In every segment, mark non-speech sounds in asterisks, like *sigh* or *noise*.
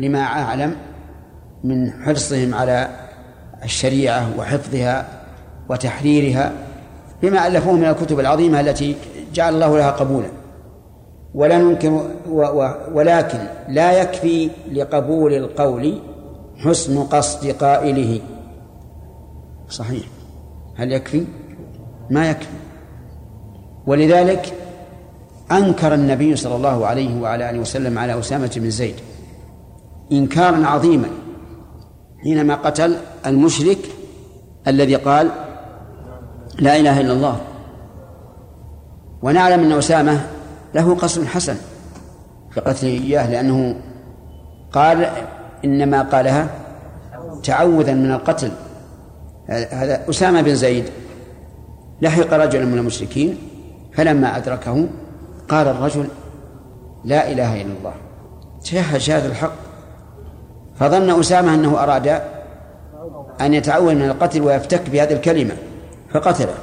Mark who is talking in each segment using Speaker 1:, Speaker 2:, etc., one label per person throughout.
Speaker 1: لما أعلم من حرصهم على الشريعة وحفظها وتحريرها بما ألفوه من الكتب العظيمة التي جعل الله لها قبولا ولا ننكر ولكن لا يكفي لقبول القول حسن قصد قائله صحيح هل يكفي؟ ما يكفي ولذلك أنكر النبي صلى الله عليه وعلى آله وسلم على أسامة بن زيد إنكارا عظيما حينما قتل المشرك الذي قال لا إله إلا الله ونعلم أن أسامة له قصد حسن في قتله إياه لأنه قال إنما قالها تعوذا من القتل هذا أسامة بن زيد لحق رجلا من المشركين فلما أدركه قال الرجل لا إله إلا الله شاهد شهادة الحق فظن أسامة أنه أراد أن يتعول من القتل ويفتك بهذه الكلمة فقتله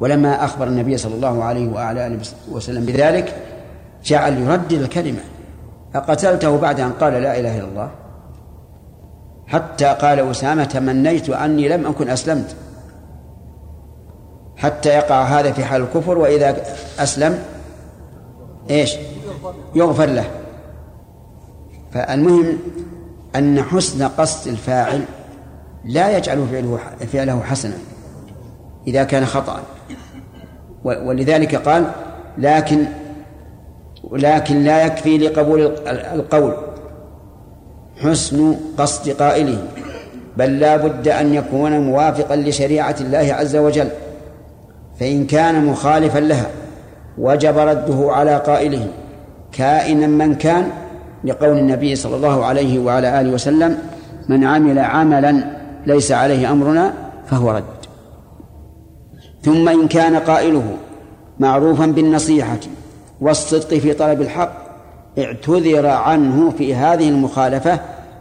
Speaker 1: ولما أخبر النبي صلى الله عليه وآله وسلم بذلك جعل يردد الكلمة أقتلته بعد أن قال لا إله إلا الله حتى قال أسامة تمنيت أني لم أكن أسلمت حتى يقع هذا في حال الكفر وإذا أسلم إيش يغفر له فالمهم أن حسن قصد الفاعل لا يجعل فعله فعله حسنا إذا كان خطأ ولذلك قال لكن ولكن لا يكفي لقبول القول حسن قصد قائله بل لا بد أن يكون موافقا لشريعة الله عز وجل فإن كان مخالفا لها وجب رده على قائله كائنا من كان لقول النبي صلى الله عليه وعلى آله وسلم من عمل عملا ليس عليه أمرنا فهو رد ثم إن كان قائله معروفا بالنصيحة والصدق في طلب الحق اعتذر عنه في هذه المخالفة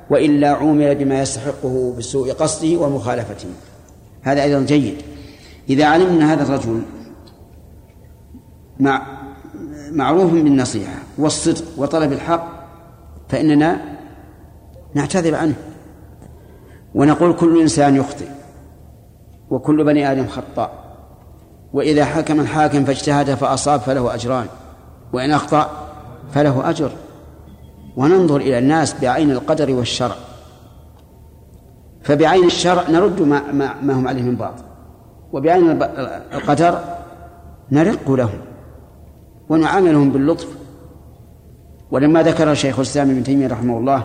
Speaker 1: وإلا عومل بما يستحقه بسوء قصده ومخالفته هذا أيضا جيد إذا علمنا هذا الرجل مع معروف بالنصيحة والصدق وطلب الحق فإننا نعتذر عنه ونقول كل إنسان يخطئ وكل بني آدم خطاء وإذا حكم الحاكم فاجتهد فأصاب فله أجران وإن أخطأ فله أجر وننظر إلى الناس بعين القدر والشرع فبعين الشرع نرد ما, ما, ما هم عليه من باطل وبعين القدر نرق لهم ونعاملهم باللطف ولما ذكر شيخ الإسلام ابن تيمية رحمه الله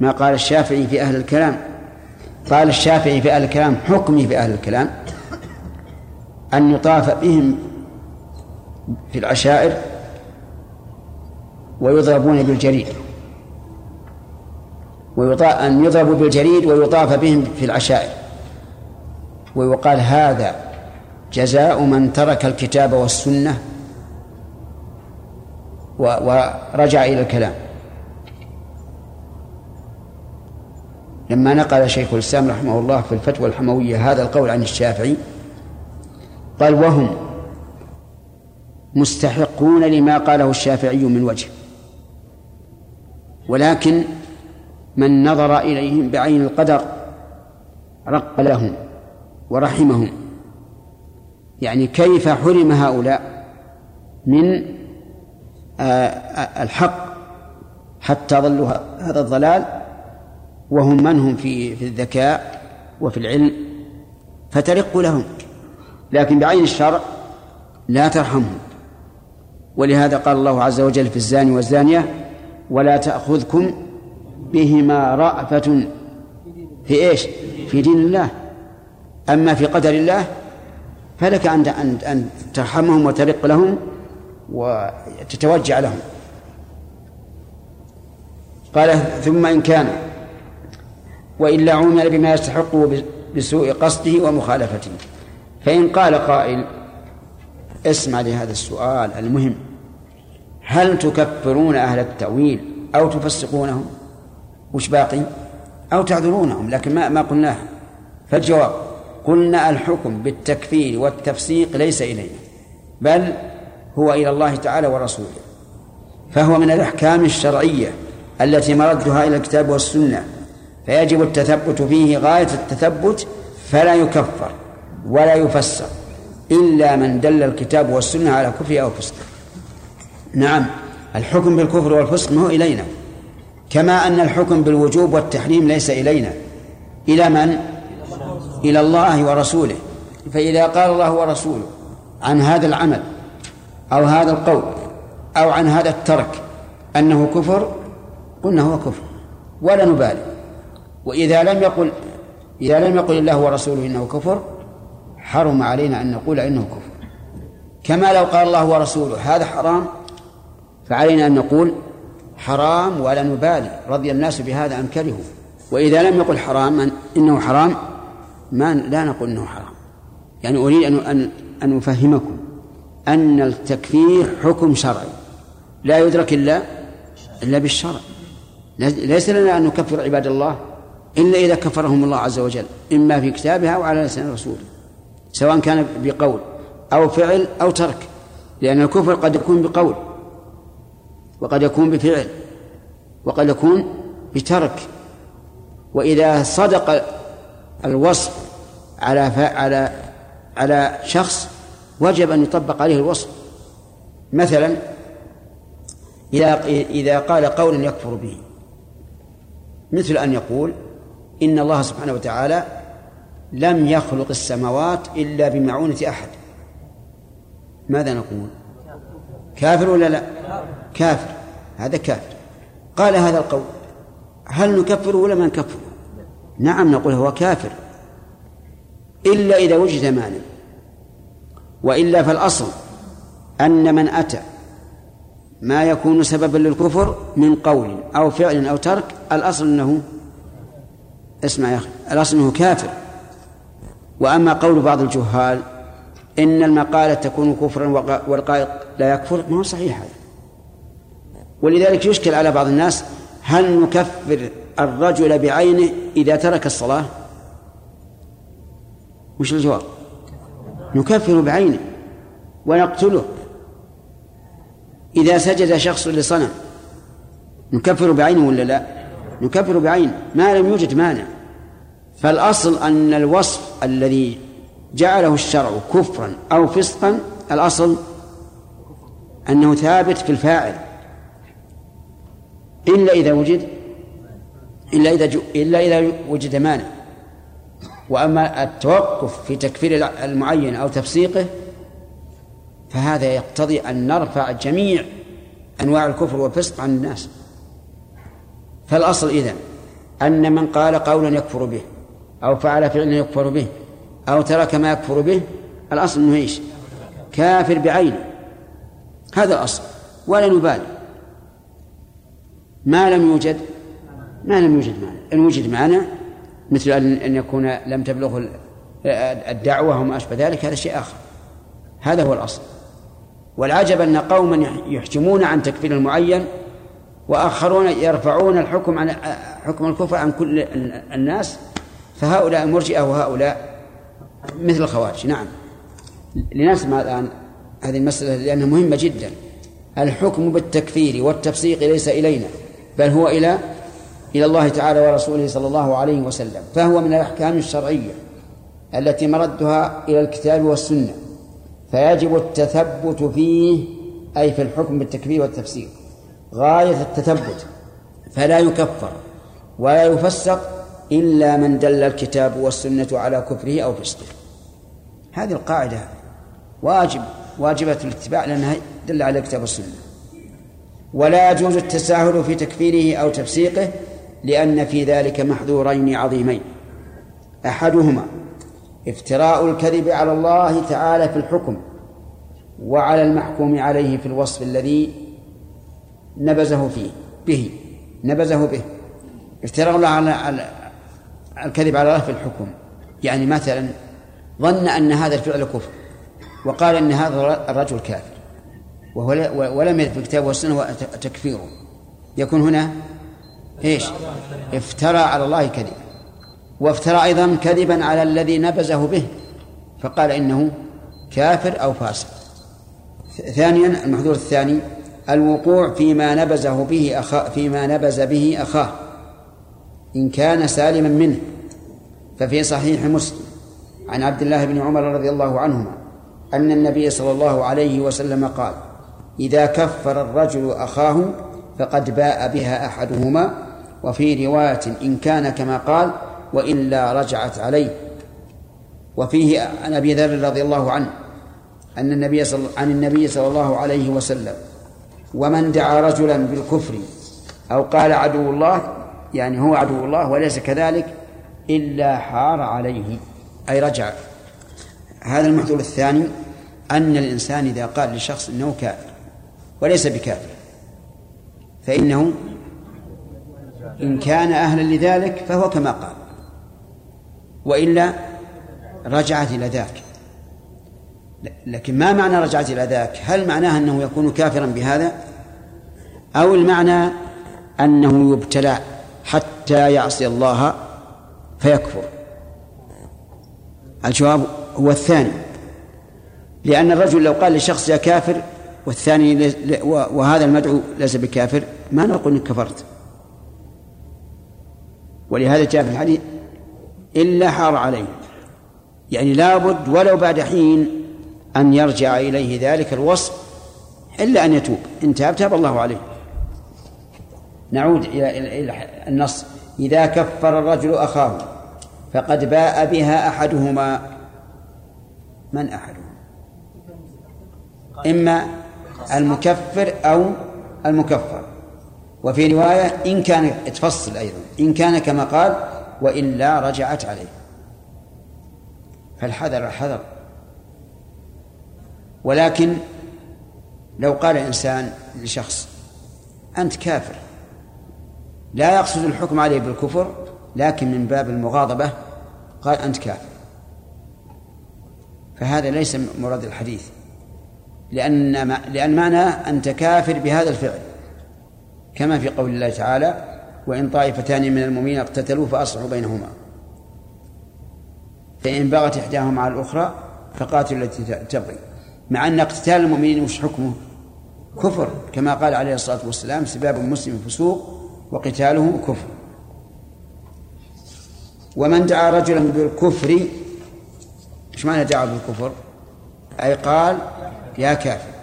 Speaker 1: ما قال الشافعي في أهل الكلام قال الشافعي في أهل الكلام حكمي في أهل الكلام أن يطاف بهم في العشائر ويضربون بالجريد ويطا أن يضربوا بالجريد ويطاف بهم في العشائر ويقال هذا جزاء من ترك الكتاب والسنة ورجع إلى الكلام لما نقل شيخ الإسلام رحمه الله في الفتوى الحموية هذا القول عن الشافعي قال وهم مستحقون لما قاله الشافعي من وجه ولكن من نظر إليهم بعين القدر رق لهم ورحمهم يعني كيف حرم هؤلاء من الحق حتى ظلوا هذا الضلال وهم من هم في في الذكاء وفي العلم فترق لهم لكن بعين الشرع لا ترحمهم ولهذا قال الله عز وجل في الزاني والزانية ولا تأخذكم بهما رأفة في ايش؟ في دين الله أما في قدر الله فلك أن أن أن ترحمهم وترق لهم وتتوجع لهم قال ثم إن كان وإلا عمل بما يستحقه بسوء قصده ومخالفته فإن قال قائل اسمع لهذا السؤال المهم هل تكفرون أهل التأويل أو تفسقونهم وش باقي أو تعذرونهم لكن ما ما قلناه فالجواب قلنا الحكم بالتكفير والتفسيق ليس إلينا بل هو إلى الله تعالى ورسوله فهو من الأحكام الشرعية التي مردها إلى الكتاب والسنة فيجب التثبت فيه غاية التثبت فلا يكفر ولا يفسر إلا من دل الكتاب والسنة على كفر أو فسق نعم الحكم بالكفر والفسق ما هو إلينا كما أن الحكم بالوجوب والتحريم ليس إلينا إلى من؟ إلى الله ورسوله فإذا قال الله ورسوله عن هذا العمل أو هذا القول أو عن هذا الترك أنه كفر قلنا هو كفر ولا نبالي وإذا لم يقل إذا لم يقل الله ورسوله إنه كفر حرم علينا أن نقول إنه كفر كما لو قال الله ورسوله هذا حرام فعلينا أن نقول حرام ولا نبالي رضي الناس بهذا أم كرهوا وإذا لم يقل حرام إنه حرام ما لا نقول إنه حرام يعني أريد أن أن أن أفهمكم أن التكفير حكم شرعي لا يدرك إلا إلا بالشرع ليس لنا أن نكفر عباد الله إلا إذا كفرهم الله عز وجل إما في كتابها أو على لسان رسوله سواء كان بقول أو فعل أو ترك لأن الكفر قد يكون بقول وقد يكون بفعل وقد يكون بترك وإذا صدق الوصف على على على شخص وجب أن يطبق عليه الوصف مثلا إذا إذا قال قولا يكفر به مثل أن يقول إن الله سبحانه وتعالى لم يخلق السماوات إلا بمعونة أحد ماذا نقول كافر ولا لا كافر هذا كافر قال هذا القول هل نكفره ولا ما نكفره نعم نقول هو كافر إلا إذا وجد مانع وإلا فالأصل أن من أتى ما يكون سببا للكفر من قول أو فعل أو ترك الأصل أنه اسمع يا أخي الأصل أنه كافر وأما قول بعض الجهال إن المقالة تكون كفرا والقائل لا يكفر ما هو صحيح هذا ولذلك يشكل على بعض الناس هل نكفر الرجل بعينه إذا ترك الصلاة وش الجواب نكفر بعينه ونقتله إذا سجد شخص لصنم نكفر بعينه ولا لا نكفر بعينه ما لم يوجد مانع فالأصل أن الوصف الذي جعله الشرع كفرا أو فسقا الأصل أنه ثابت في الفاعل إلا إذا وجد إلا إذا إلا إذا وجد مانع وأما التوقف في تكفير المعين أو تفسيقه فهذا يقتضي أن نرفع جميع أنواع الكفر والفسق عن الناس فالأصل إذن أن من قال قولا يكفر به أو فعل فعلا يكفر به أو ترك ما يكفر به الأصل أنه إيش كافر بعينه هذا الأصل ولا نبالي ما لم يوجد ما لم يوجد مانع إن وجد مانع مثل أن يكون لم تبلغه الدعوة وما أشبه ذلك هذا شيء آخر هذا هو الأصل والعجب أن قوما يحجمون عن تكفير المعين وآخرون يرفعون الحكم عن حكم الكفر عن كل الناس فهؤلاء مرجئة وهؤلاء مثل الخوارج نعم لنسمع الآن هذه المسألة لأنها مهمة جدا الحكم بالتكفير والتفسيق ليس إلينا بل هو إلى إلى الله تعالى ورسوله صلى الله عليه وسلم فهو من الأحكام الشرعية التي مردها إلى الكتاب والسنة فيجب التثبت فيه أي في الحكم بالتكبير والتفسير غاية التثبت فلا يكفر ولا يفسق إلا من دل الكتاب والسنة على كفره أو فسقه هذه القاعدة واجب واجبة الاتباع لأنها دل على الكتاب والسنة ولا يجوز التساهل في تكفيره أو تفسيقه لأن في ذلك محذورين عظيمين أحدهما افتراء الكذب على الله تعالى في الحكم وعلى المحكوم عليه في الوصف الذي نبزه فيه به نبزه به افتراء على الكذب على الله في الحكم يعني مثلا ظن أن هذا الفعل كفر وقال أن هذا الرجل كافر وهو ولم في الكتاب والسنة تكفيره يكون هنا ايش افترى على الله كذبا وافترى ايضا كذبا على الذي نبزه به فقال انه كافر او فاسق ثانيا المحذور الثاني الوقوع فيما نبزه به أخا فيما نبز به اخاه ان كان سالما منه ففي صحيح مسلم عن عبد الله بن عمر رضي الله عنهما ان النبي صلى الله عليه وسلم قال اذا كفر الرجل اخاه فقد باء بها أحدهما وفي رواية إن كان كما قال وإلا رجعت عليه وفيه عن أبي ذر رضي الله عنه أن النبي صل... عن النبي صلى الله عليه وسلم ومن دعا رجلا بالكفر أو قال عدو الله يعني هو عدو الله وليس كذلك إلا حار عليه أي رجع هذا المحذور الثاني أن الإنسان إذا قال لشخص أنه كافر وليس بكافر فإنه إن كان أهلا لذلك فهو كما قال وإلا رجعت إلى ذاك لكن ما معنى رجعت إلى ذاك هل معناه أنه يكون كافرا بهذا أو المعنى أنه يبتلى حتى يعصي الله فيكفر الجواب هو الثاني لأن الرجل لو قال لشخص يا كافر والثاني وهذا المدعو ليس بكافر ما نقول انك كفرت ولهذا جاء في الحديث إلا حار عليه يعني لابد ولو بعد حين أن يرجع إليه ذلك الوصف إلا أن يتوب إن تاب تاب الله عليه نعود إلى النص إذا كفر الرجل أخاه فقد باء بها أحدهما من أحدهما إما المكفر أو المكفر وفي رواية إن كان تفصل أيضا إن كان كما قال وإلا رجعت عليه فالحذر الحذر ولكن لو قال إنسان لشخص أنت كافر لا يقصد الحكم عليه بالكفر لكن من باب المغاضبة قال أنت كافر فهذا ليس مراد الحديث لأن لأن معنى أنت كافر بهذا الفعل كما في قول الله تعالى وإن طائفتان من المؤمنين اقتتلوا فأصلحوا بينهما فإن بغت إحداهما على الأخرى فقاتلوا التي تبغي مع أن اقتتال المؤمنين وش حكمه؟ كفر كما قال عليه الصلاة والسلام سباب المسلم فسوق وقتاله كفر ومن دعا رجلا بالكفر ايش معنى دعا بالكفر؟ اي قال يا كافر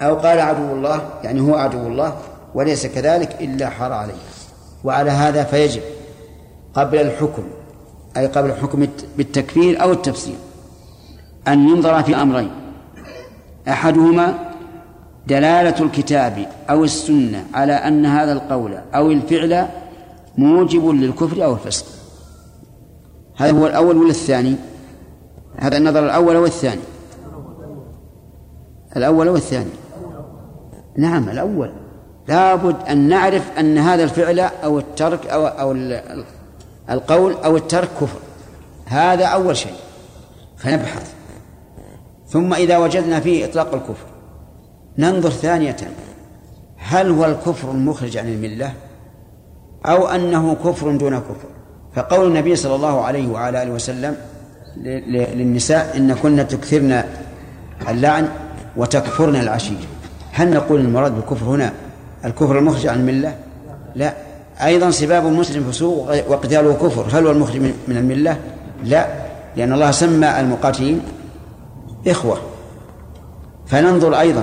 Speaker 1: أو قال عدو الله يعني هو عدو الله وليس كذلك إلا حار عليه وعلى هذا فيجب قبل الحكم أي قبل الحكم بالتكفير أو التفسير أن ينظر في أمرين أحدهما دلالة الكتاب أو السنة على أن هذا القول أو الفعل موجب للكفر أو الفسق هذا هو الأول ولا الثاني هذا النظر الأول والثاني الأول والثاني نعم الأول لابد أن نعرف أن هذا الفعل أو الترك أو أو القول أو الترك كفر هذا أول شيء فنبحث ثم إذا وجدنا فيه إطلاق الكفر ننظر ثانية هل هو الكفر المخرج عن الملة أو أنه كفر دون كفر فقول النبي صلى الله عليه وعلى آله وسلم للنساء إن كنا تكثرن اللعن وتكفرن العشير هل نقول المراد بالكفر هنا الكفر المخرج عن الملة لا أيضا سباب المسلم فسوق وقتاله كفر هل هو المخرج من الملة لا لأن الله سمى المقاتلين إخوة فننظر أيضا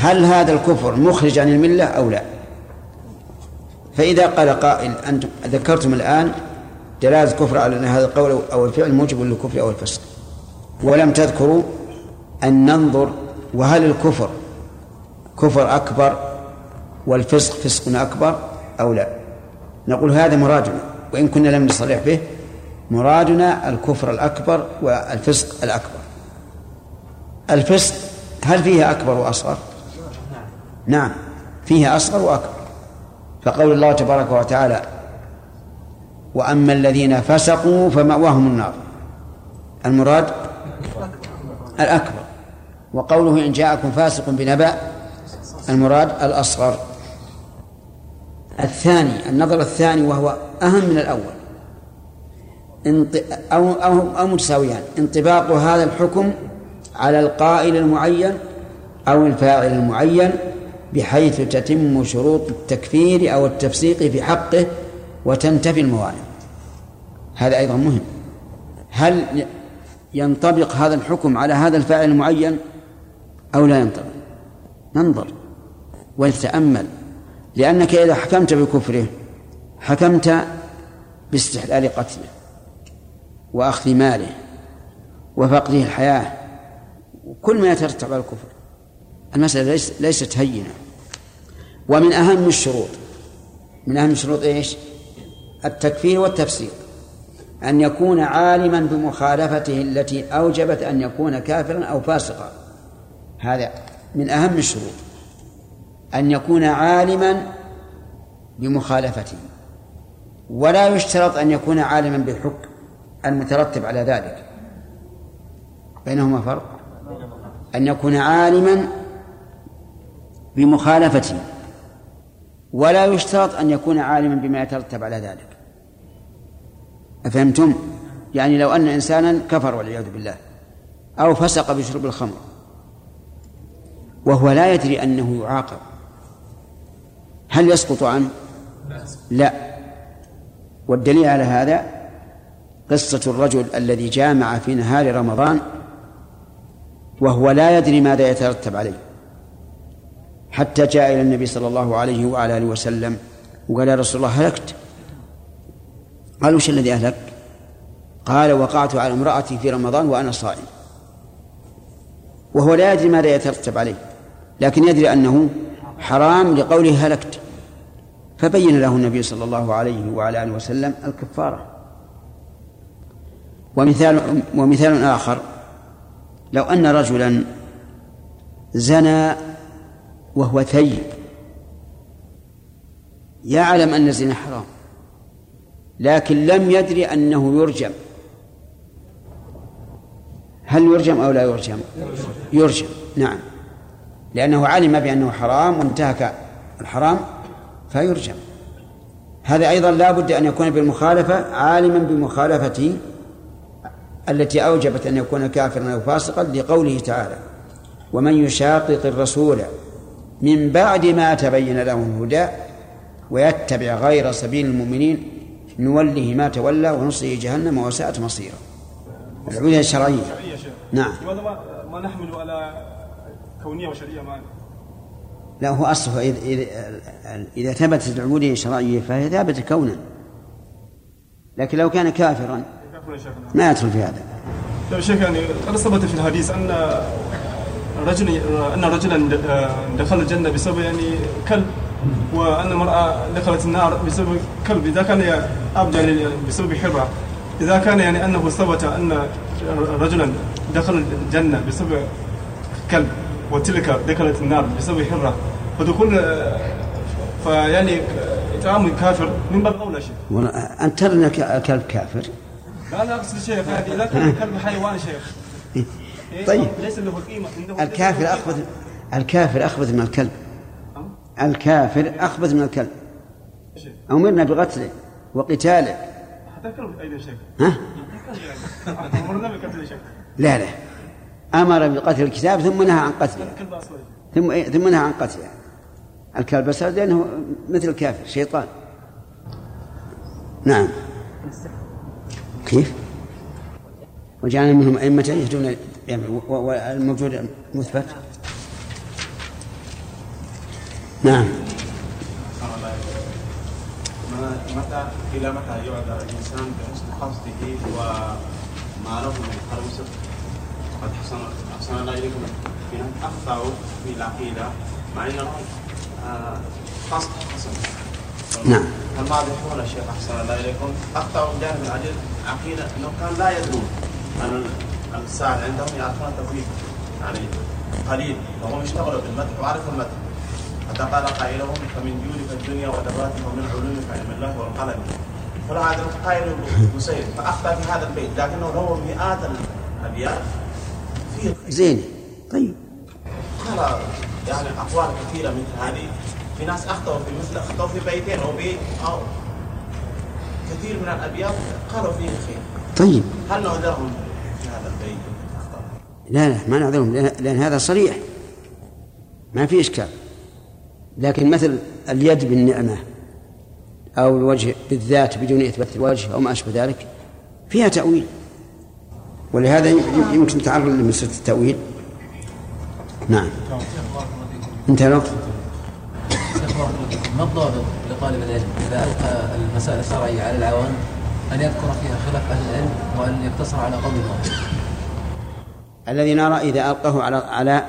Speaker 1: هل هذا الكفر مخرج عن الملة أو لا فإذا قال قائل أنتم ذكرتم الآن دلالة كفر على أن هذا القول أو الفعل موجب للكفر أو الفسق ولم تذكروا أن ننظر وهل الكفر كفر أكبر والفسق فسق أكبر أو لا نقول هذا مرادنا وإن كنا لم نصرح به مرادنا الكفر الأكبر والفسق الأكبر الفسق هل فيه أكبر وأصغر نعم فيه أصغر وأكبر فقول الله تبارك وتعالى وأما الذين فسقوا فمأواهم النار المراد الأكبر وقوله إن جاءكم فاسق بنبأ المراد الأصغر الثاني النظر الثاني وهو أهم من الأول أو أو أو متساويان انطباق هذا الحكم على القائل المعين أو الفاعل المعين بحيث تتم شروط التكفير أو التفسيق في حقه وتنتفي الموانع هذا أيضا مهم هل ينطبق هذا الحكم على هذا الفاعل المعين أو لا ينطبق ننظر ويتأمل لأنك إذا حكمت بكفره حكمت باستحلال قتله وأخذ ماله وفقده الحياة وكل ما يترتب على الكفر المسألة ليست هينة ومن أهم الشروط من أهم الشروط إيش التكفير والتفسير أن يكون عالما بمخالفته التي أوجبت أن يكون كافرا أو فاسقا هذا من أهم الشروط أن يكون عالما بمخالفته ولا يشترط أن يكون عالما بالحكم المترتب على ذلك بينهما فرق أن يكون عالما بمخالفته ولا يشترط أن يكون عالما بما يترتب على ذلك أفهمتم؟ يعني لو أن إنسانا كفر والعياذ بالله أو فسق بشرب الخمر وهو لا يدري أنه يعاقب هل يسقط عنه لا والدليل على هذا قصة الرجل الذي جامع في نهار رمضان وهو لا يدري ماذا يترتب عليه حتى جاء إلى النبي صلى الله عليه وعلى آله وسلم وقال يا رسول الله هلكت قال وش الذي أهلك قال وقعت على امرأتي في رمضان وأنا صائم وهو لا يدري ماذا يترتب عليه لكن يدري أنه حرام لقوله هلكت فبين له النبي صلى الله عليه وعلى آله وسلم الكفارة ومثال ومثال آخر لو أن رجلا زنى وهو ثيب يعلم أن الزنا حرام لكن لم يدري أنه يرجم هل يرجم أو لا يرجم يرجم نعم لأنه علم بأنه حرام وانتهك الحرام فيرجم هذا أيضا لا بد أن يكون بالمخالفة عالما بمخالفته التي أوجبت أن يكون كافرا أو فاسقا لقوله تعالى ومن يشاقق الرسول من بعد ما تبين له الهدى ويتبع غير سبيل المؤمنين نوله ما تولى ونصله جهنم وساءت مصيره العليا الشرعيه نعم ما نحمل على كونية وشرعية لا هو أصله إذا, إذا, ثبتت العبودية الشرعية فهي ثابتة كونا لكن لو كان كافرا ما يدخل في هذا
Speaker 2: طيب شيخ يعني قد ثبت في الحديث أن رجل أن رجلا دخل الجنة بسبب يعني كلب وأن المرأة دخلت النار بسبب كلب إذا كان أبدى بسبب حرة إذا كان يعني أنه ثبت أن رجلا دخل الجنة بسبب كلب وتلك ذكرت النار بسبب حرة فدخول آه، فيعني آه، إطعام الكافر من باب أولى شيخ
Speaker 1: أنت ترنا كلب
Speaker 2: كافر
Speaker 1: لا لا أقصد شيخ هذه لا كلب حيوان شيخ *laughs* إيه، طيب ليس له قيمة الكافر أخبث الكافر أخبث من الكلب الكافر أخبث من الكلب أمرنا بقتله وقتاله حتى أيضا شيخ ها؟ أمرنا بقتله شيخ لا لا أمر بقتل الكتاب ثم نهى عن قتله ثم إيه، ثم نهى عن قتله الكلب الأسود لأنه مثل الكافر شيطان نعم كيف؟ وجعلنا منهم أئمة يهدون يعني، والموجود مثبت
Speaker 2: نعم متى إلى متى يعذر الإنسان بحسن قصده وما له من قد حسن حسن الله اليكم أن اخطاوا في العقيده مع انهم قصد حسن نعم الواضح هنا الشيخ احسن الله اليكم اخطاوا في جانب العقيدة عقيده انه كان لا يدرون ان الساعد عندهم يعرفون التوفيق يعني قليل وهم اشتغلوا بالمدح وعرفوا المدح حتى قال قائلهم فمن جودك الدنيا ودراتها ومن علومك علم الله والقلم فلا هذا قائل بسير فاخطا في هذا البيت لكنه روى مئات الابيات زين طيب ترى يعني اقوال كثيره مثل هذه في ناس اخطاوا في مثل اخطاوا في بيتين او بيت او كثير من الابيات قالوا فيه الخير
Speaker 1: طيب هل نعذرهم في هذا البيت لا لا ما نعذرهم لان هذا صريح ما في اشكال لكن مثل اليد بالنعمه او الوجه بالذات بدون اثبات الوجه او ما اشبه ذلك فيها تاويل ولهذا يمكن تعرض لمسألة التأويل نعم انت الوقت
Speaker 3: ما الضابط لطالب العلم اذا القى المسائل الشرعيه على العوام ان يذكر فيها خلاف اهل العلم وان يقتصر على قول واحد؟
Speaker 1: الذي نرى اذا القاه على على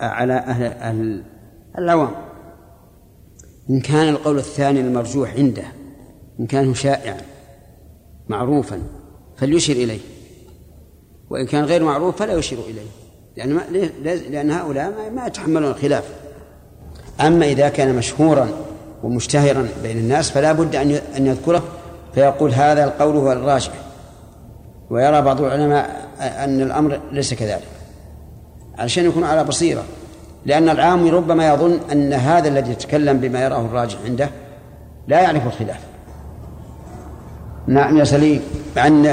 Speaker 1: على اهل, أهل العوام ان كان القول الثاني المرجوح عنده ان كان شائعا معروفا فليشر اليه وإن كان غير معروف فلا يشير إليه لأن, ما لأن هؤلاء ما يتحملون الخلاف أما إذا كان مشهورا ومشتهرا بين الناس فلا بد أن يذكره فيقول هذا القول هو الراجح ويرى بعض العلماء أن الأمر ليس كذلك علشان يكون على بصيرة لأن العام ربما يظن أن هذا الذي يتكلم بما يراه الراجح عنده لا يعرف الخلاف نعم يا سليم عن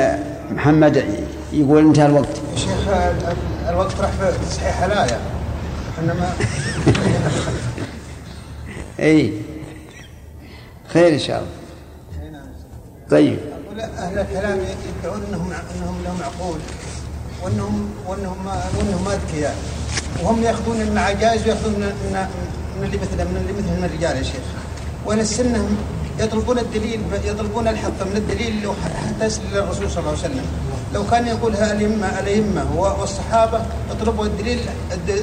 Speaker 1: محمد يقول انتهى الوقت
Speaker 2: شيخ الوقت راح في تصحيح الآية احنا ما *laughs*
Speaker 1: اي خير ان شاء الله
Speaker 2: طيب اهل الكلام يدعون انهم انهم لهم عقول وانهم وانهم ما وانهم اذكياء وهم ياخذون من وياخذون من من اللي مثل من اللي من الرجال يا شيخ ولا السنه يطلبون الدليل يطلبون الحق من الدليل حتى يصل الرسول صلى الله عليه وسلم لو كان يقولها الائمه الائمه والصحابه اطلبوا الدليل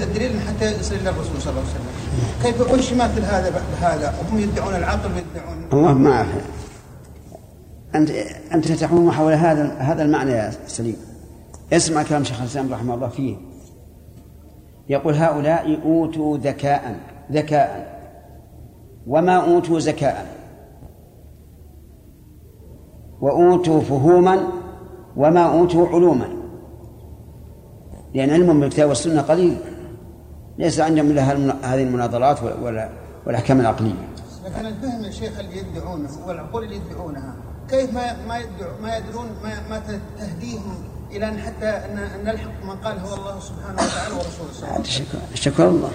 Speaker 2: الدليل حتى يصل الى الرسول صلى الله عليه وسلم كيف يقول شيء مثل هذا بهذا وهم يدعون العقل ويدعون
Speaker 1: اللهم
Speaker 2: اعف انت انت
Speaker 1: تحوم حول هذا هذا المعنى يا سليم اسمع كلام شيخ الاسلام رحمه الله فيه يقول هؤلاء اوتوا ذكاء ذكاء وما اوتوا ذكاء وأوتوا فهوما وما أوتوا علوما لأن علمهم بالكتاب والسنة قليل ليس عندهم إلا هذه المناظرات
Speaker 2: والأحكام العقلية
Speaker 1: لكن الفهم يا شيخ
Speaker 2: اللي يدعونه والعقول اللي يدعونها كيف ما ما يدعو ما يدرون ما, ما تهديهم الى ان حتى ان نلحق ما قال هو الله سبحانه وتعالى ورسوله صلى
Speaker 1: الله عليه وسلم.
Speaker 2: شكر
Speaker 1: الله.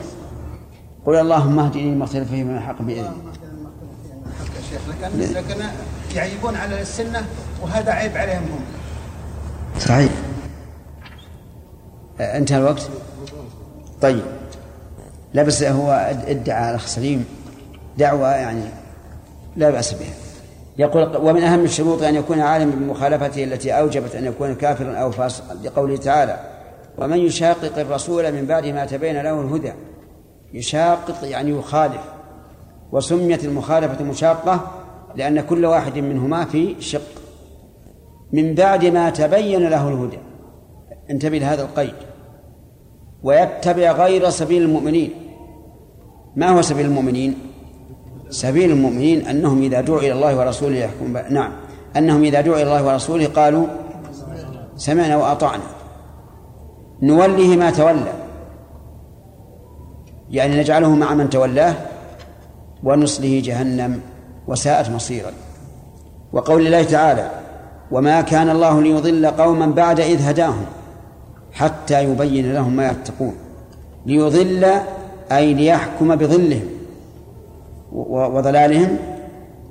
Speaker 1: قل اللهم اهدني لما اختلف فيه من الحق باذنك. اللهم اهدني فيه من
Speaker 2: يا شيخ لكن لكن يعيبون على السنه وهذا عيب عليهم هم.
Speaker 1: صحيح انتهى الوقت طيب لا بس هو ادعى الأخ سليم دعوة يعني لا بأس بها يقول ومن أهم الشروط أن يكون عالما بمخالفته التي أوجبت أن يكون كافرا أو فاسقا لقوله تعالى ومن يشاقق الرسول من بعد ما تبين له الهدى يشاقق يعني يخالف وسميت المخالفة مشاقة لأن كل واحد منهما في شق من بعد ما تبين له الهدى انتبه لهذا القيد ويتبع غير سبيل المؤمنين ما هو سبيل المؤمنين سبيل المؤمنين أنهم إذا دعوا إلى الله ورسوله يحكم نعم أنهم إذا دعوا إلى الله ورسوله قالوا سمعنا وأطعنا نوليه ما تولى يعني نجعله مع من تولاه ونصله جهنم وساءت مصيرا وقول الله تعالى وما كان الله ليضل قوما بعد إذ هداهم حتى يبين لهم ما يتقون ليضل أي ليحكم بظلهم وضلالهم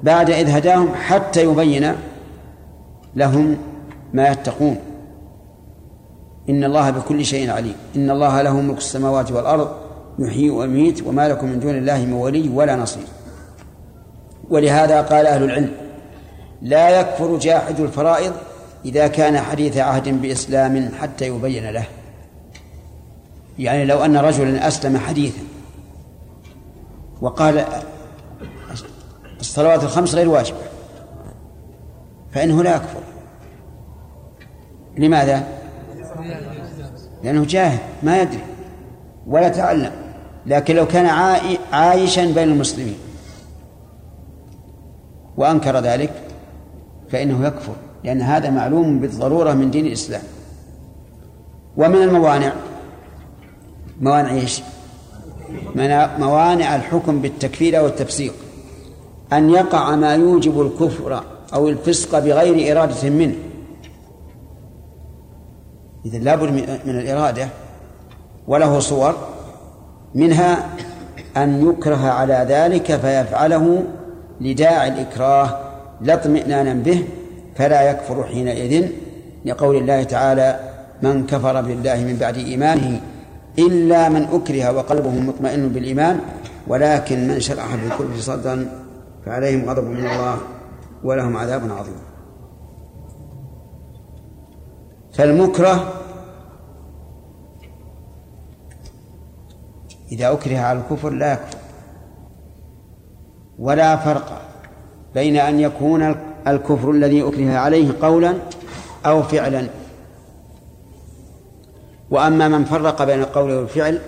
Speaker 1: بعد إذ هداهم حتى يبين لهم ما يتقون إن الله بكل شيء عليم إن الله له ملك السماوات والأرض يحيي ويميت وما لكم من دون الله من ولي ولا نصير ولهذا قال أهل العلم لا يكفر جاحد الفرائض إذا كان حديث عهد بإسلام حتى يبين له يعني لو أن رجلا أسلم حديثا وقال الصلوات الخمس غير واجبة فإنه لا يكفر لماذا؟ لأنه جاهل ما يدري ولا تعلم لكن لو كان عايشا بين المسلمين وأنكر ذلك فإنه يكفر لأن هذا معلوم بالضرورة من دين الإسلام ومن الموانع موانع ايش؟ موانع الحكم بالتكفير أو التفسيق أن يقع ما يوجب الكفر أو الفسق بغير إرادة منه إذا لابد من الإرادة وله صور منها أن يكره على ذلك فيفعله لداعي الإكراه لا اطمئنانا به فلا يكفر حينئذ لقول الله تعالى من كفر بالله من بعد إيمانه إلا من أكره وقلبه مطمئن بالإيمان ولكن من شرح بالكفر صدرا فعليهم غضب من الله ولهم عذاب عظيم فالمكره إذا أكره على الكفر لا يكفر ولا فرق بين أن يكون الكفر الذي أكره عليه قولا أو فعلا وأما من فرق بين القول والفعل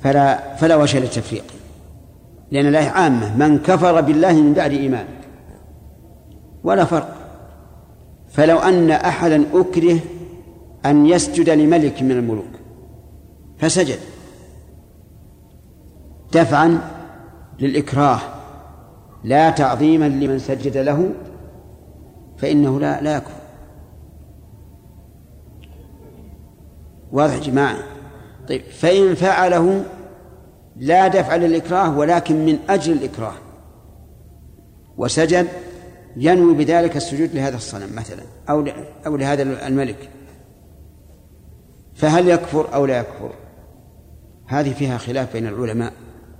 Speaker 1: فلا فلا وجه للتفريق لأن الآية عامة من كفر بالله من بعد إيمان ولا فرق فلو أن أحدا أكره أن يسجد لملك من الملوك فسجد دفعا للإكراه لا تعظيما لمن سجد له فإنه لا لا يكفر واضح جماعة طيب فإن فعله لا دفع للإكراه ولكن من أجل الإكراه وسجد ينوي بذلك السجود لهذا الصنم مثلا أو أو لهذا الملك فهل يكفر أو لا يكفر هذه فيها خلاف بين العلماء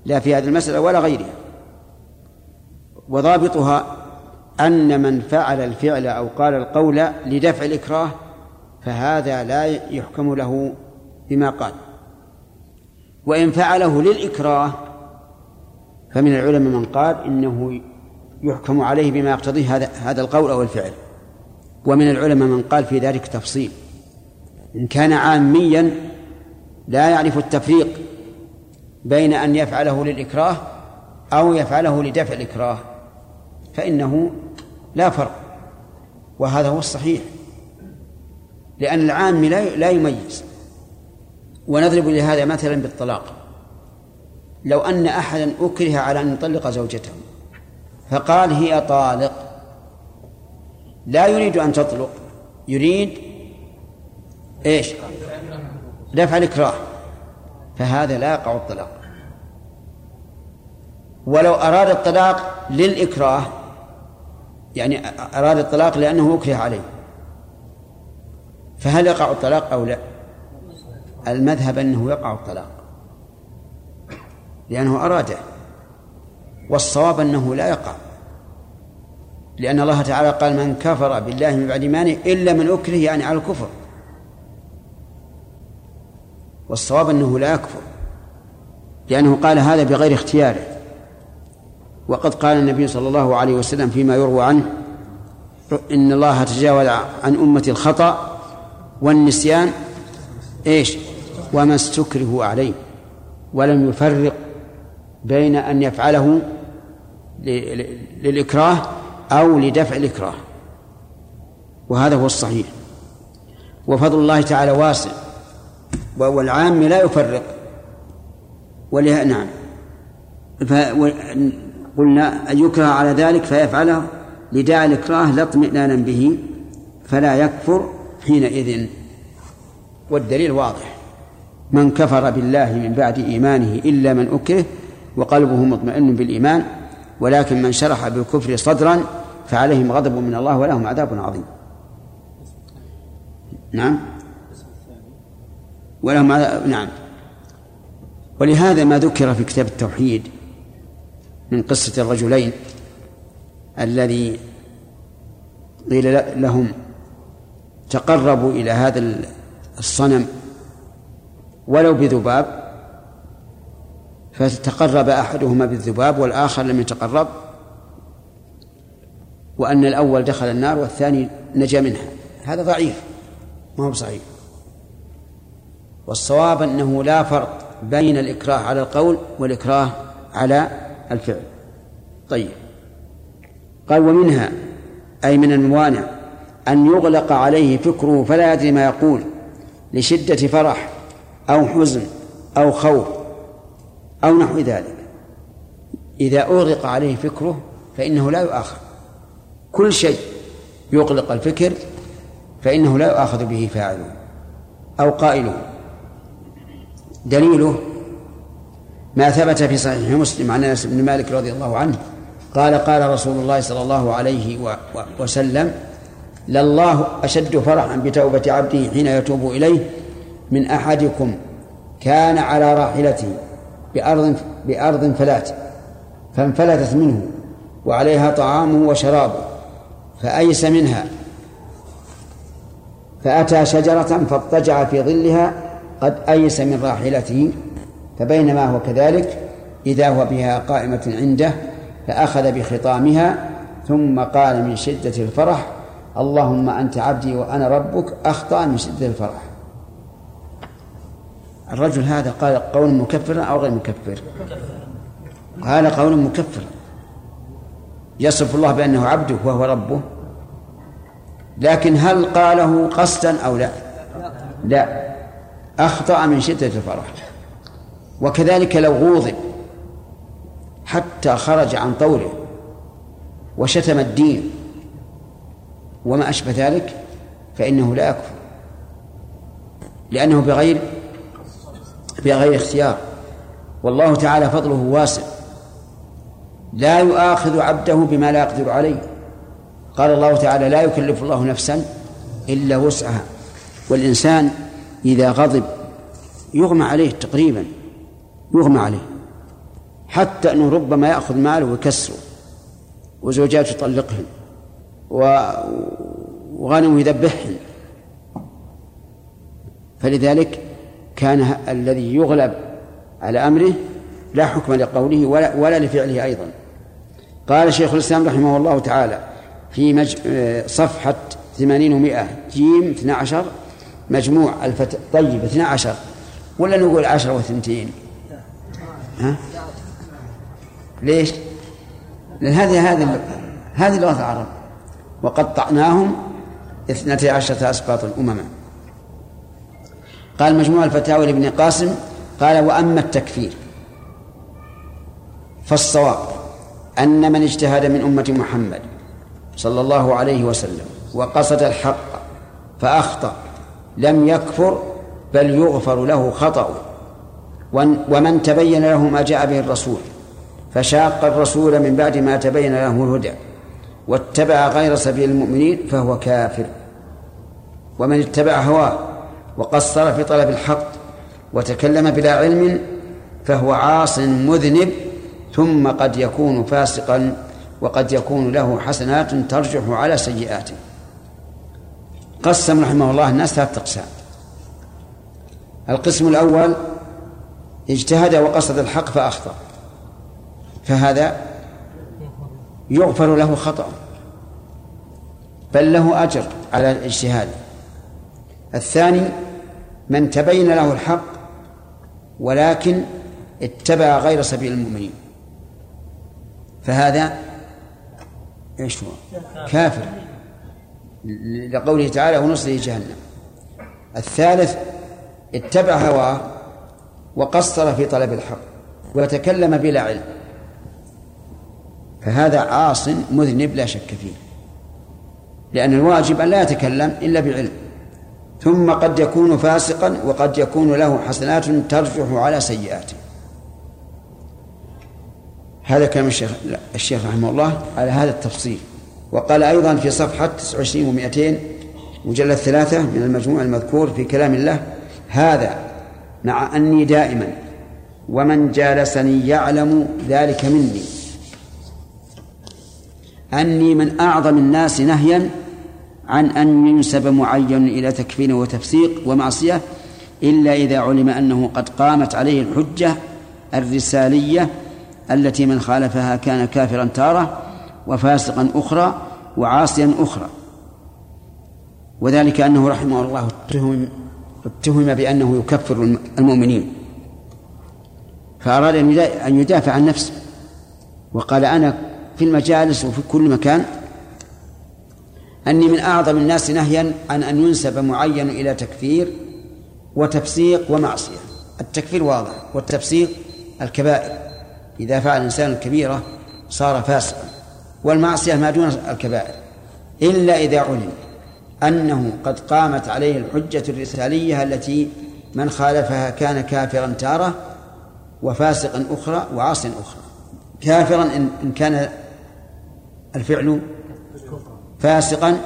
Speaker 1: لا في هذه المسألة ولا غيرها وضابطها أن من فعل الفعل أو قال القول لدفع الإكراه فهذا لا يحكم له بما قال وإن فعله للإكراه فمن العلماء من قال إنه يحكم عليه بما يقتضيه هذا هذا القول أو الفعل ومن العلماء من قال في ذلك تفصيل إن كان عاميا لا يعرف التفريق بين أن يفعله للإكراه أو يفعله لدفع الإكراه فإنه لا فرق وهذا هو الصحيح لأن العام لا لا يميز ونضرب لهذا مثلا بالطلاق لو أن أحدا أكره على أن يطلق زوجته فقال هي طالق لا يريد أن تطلق يريد إيش دفع الإكراه فهذا لا يقع الطلاق ولو أراد الطلاق للإكراه يعني أراد الطلاق لأنه أكره عليه فهل يقع الطلاق أو لا المذهب أنه يقع الطلاق لأنه أراده والصواب أنه لا يقع لأن الله تعالى قال من كفر بالله من بعد إيمانه إلا من أكره يعني على الكفر والصواب أنه لا يكفر لأنه قال هذا بغير اختياره وقد قال النبي صلى الله عليه وسلم فيما يروى عنه إن الله تجاوز عن أمة الخطأ والنسيان إيش وما استكرهوا عليه ولم يفرق بين أن يفعله للإكراه أو لدفع الإكراه وهذا هو الصحيح وفضل الله تعالى واسع والعام لا يفرق ولها نعم قلنا أن يكره على ذلك فيفعله لداعي الإكراه لا اطمئنانا به فلا يكفر حينئذ والدليل واضح من كفر بالله من بعد إيمانه إلا من أكره وقلبه مطمئن بالإيمان ولكن من شرح بالكفر صدرا فعليهم غضب من الله ولهم عذاب عظيم نعم ولهم عذاب نعم ولهذا ما ذكر في كتاب التوحيد من قصة الرجلين الذي قيل لهم تقربوا إلى هذا الصنم ولو بذباب فتقرب أحدهما بالذباب والآخر لم يتقرب وأن الأول دخل النار والثاني نجا منها هذا ضعيف ما هو بصحيح والصواب أنه لا فرق بين الإكراه على القول والإكراه على الفعل طيب قال ومنها أي من الموانع أن يغلق عليه فكره فلا يدري ما يقول لشدة فرح أو حزن أو خوف أو نحو ذلك إذا أغلق عليه فكره فإنه لا يؤاخذ كل شيء يغلق الفكر فإنه لا يؤاخذ به فاعله أو قائله دليله ما ثبت في صحيح مسلم عن انس بن مالك رضي الله عنه قال قال رسول الله صلى الله عليه وسلم لله اشد فرحا بتوبه عبده حين يتوب اليه من احدكم كان على راحلته بارض بارض فلات فانفلتت منه وعليها طعامه وشرابه فأيس منها فأتى شجرة فاضطجع في ظلها قد أيس من راحلته فبينما هو كذلك إذا هو بها قائمة عنده فأخذ بخطامها ثم قال من شدة الفرح اللهم أنت عبدي وأنا ربك أخطأ من شدة الفرح الرجل هذا قال قول مكفرا أو غير مكفر قال قول مكفر يصف الله بأنه عبده وهو ربه لكن هل قاله قصدا أو لا لا أخطأ من شدة الفرح وكذلك لو غوضب حتى خرج عن طوره وشتم الدين وما أشبه ذلك فإنه لا يكفر لأنه بغير بغير اختيار والله تعالى فضله واسع لا يؤاخذ عبده بما لا يقدر عليه قال الله تعالى لا يكلف الله نفسا إلا وسعها والإنسان إذا غضب يغمى عليه تقريبا يغمى عليه حتى أنه ربما يأخذ ماله ويكسره وزوجاته يطلقهن وغنمه يذبحهن فلذلك كان الذي يغلب على أمره لا حكم لقوله ولا, ولا لفعله أيضا قال شيخ الإسلام رحمه الله تعالى في مج... آه، صفحة ثمانين ومائة جيم اثنى عشر مجموع الفتح طيب اثنى عشر ولا نقول عشر واثنتين ها؟ ليش؟ لأن هذه هذه هذه لغة العرب وقطعناهم اثنتي عشرة أسباط أمما قال مجموع الفتاوى لابن قاسم قال وأما التكفير فالصواب أن من اجتهد من أمة محمد صلى الله عليه وسلم وقصد الحق فأخطأ لم يكفر بل يغفر له خطأه ومن تبين له ما جاء به الرسول فشاق الرسول من بعد ما تبين له الهدى واتبع غير سبيل المؤمنين فهو كافر ومن اتبع هواه وقصر في طلب الحق وتكلم بلا علم فهو عاص مذنب ثم قد يكون فاسقا وقد يكون له حسنات ترجح على سيئاته قسم رحمه الله الناس ثلاث اقسام القسم الاول اجتهد وقصد الحق فأخطأ فهذا يغفر له خطأ بل له أجر على الاجتهاد الثاني من تبين له الحق ولكن اتبع غير سبيل المؤمنين فهذا ايش هو؟ كافر لقوله تعالى ونصره جهنم الثالث اتبع هواه وقصر في طلب الحق وتكلم بلا علم فهذا عاص مذنب لا شك فيه لأن الواجب أن لا يتكلم إلا بعلم ثم قد يكون فاسقا وقد يكون له حسنات ترجح على سيئاته هذا كلام الشيخ الشيخ رحمه الله على هذا التفصيل وقال أيضا في صفحة 29 و200 مجلد ثلاثة من المجموع المذكور في كلام الله هذا مع أني دائما ومن جالسني يعلم ذلك مني أني من أعظم الناس نهيا عن أن ينسب معين إلى تكفير وتفسيق ومعصية إلا إذا علم أنه قد قامت عليه الحجة الرسالية التي من خالفها كان كافرا تارة وفاسقا أخرى وعاصيا أخرى وذلك أنه رحمه الله اتهم بأنه يكفر المؤمنين فأراد أن يدافع عن نفسه وقال أنا في المجالس وفي كل مكان أني من أعظم الناس نهيا عن أن ينسب معين إلى تكفير وتفسيق ومعصية التكفير واضح والتفسيق الكبائر إذا فعل الإنسان الكبيرة صار فاسقا والمعصية ما دون الكبائر إلا إذا علم أنه قد قامت عليه الحجة الرسالية التي من خالفها كان كافرا تارة وفاسقا أخرى وعاصيا أخرى كافرا إن كان الفعل فاسقا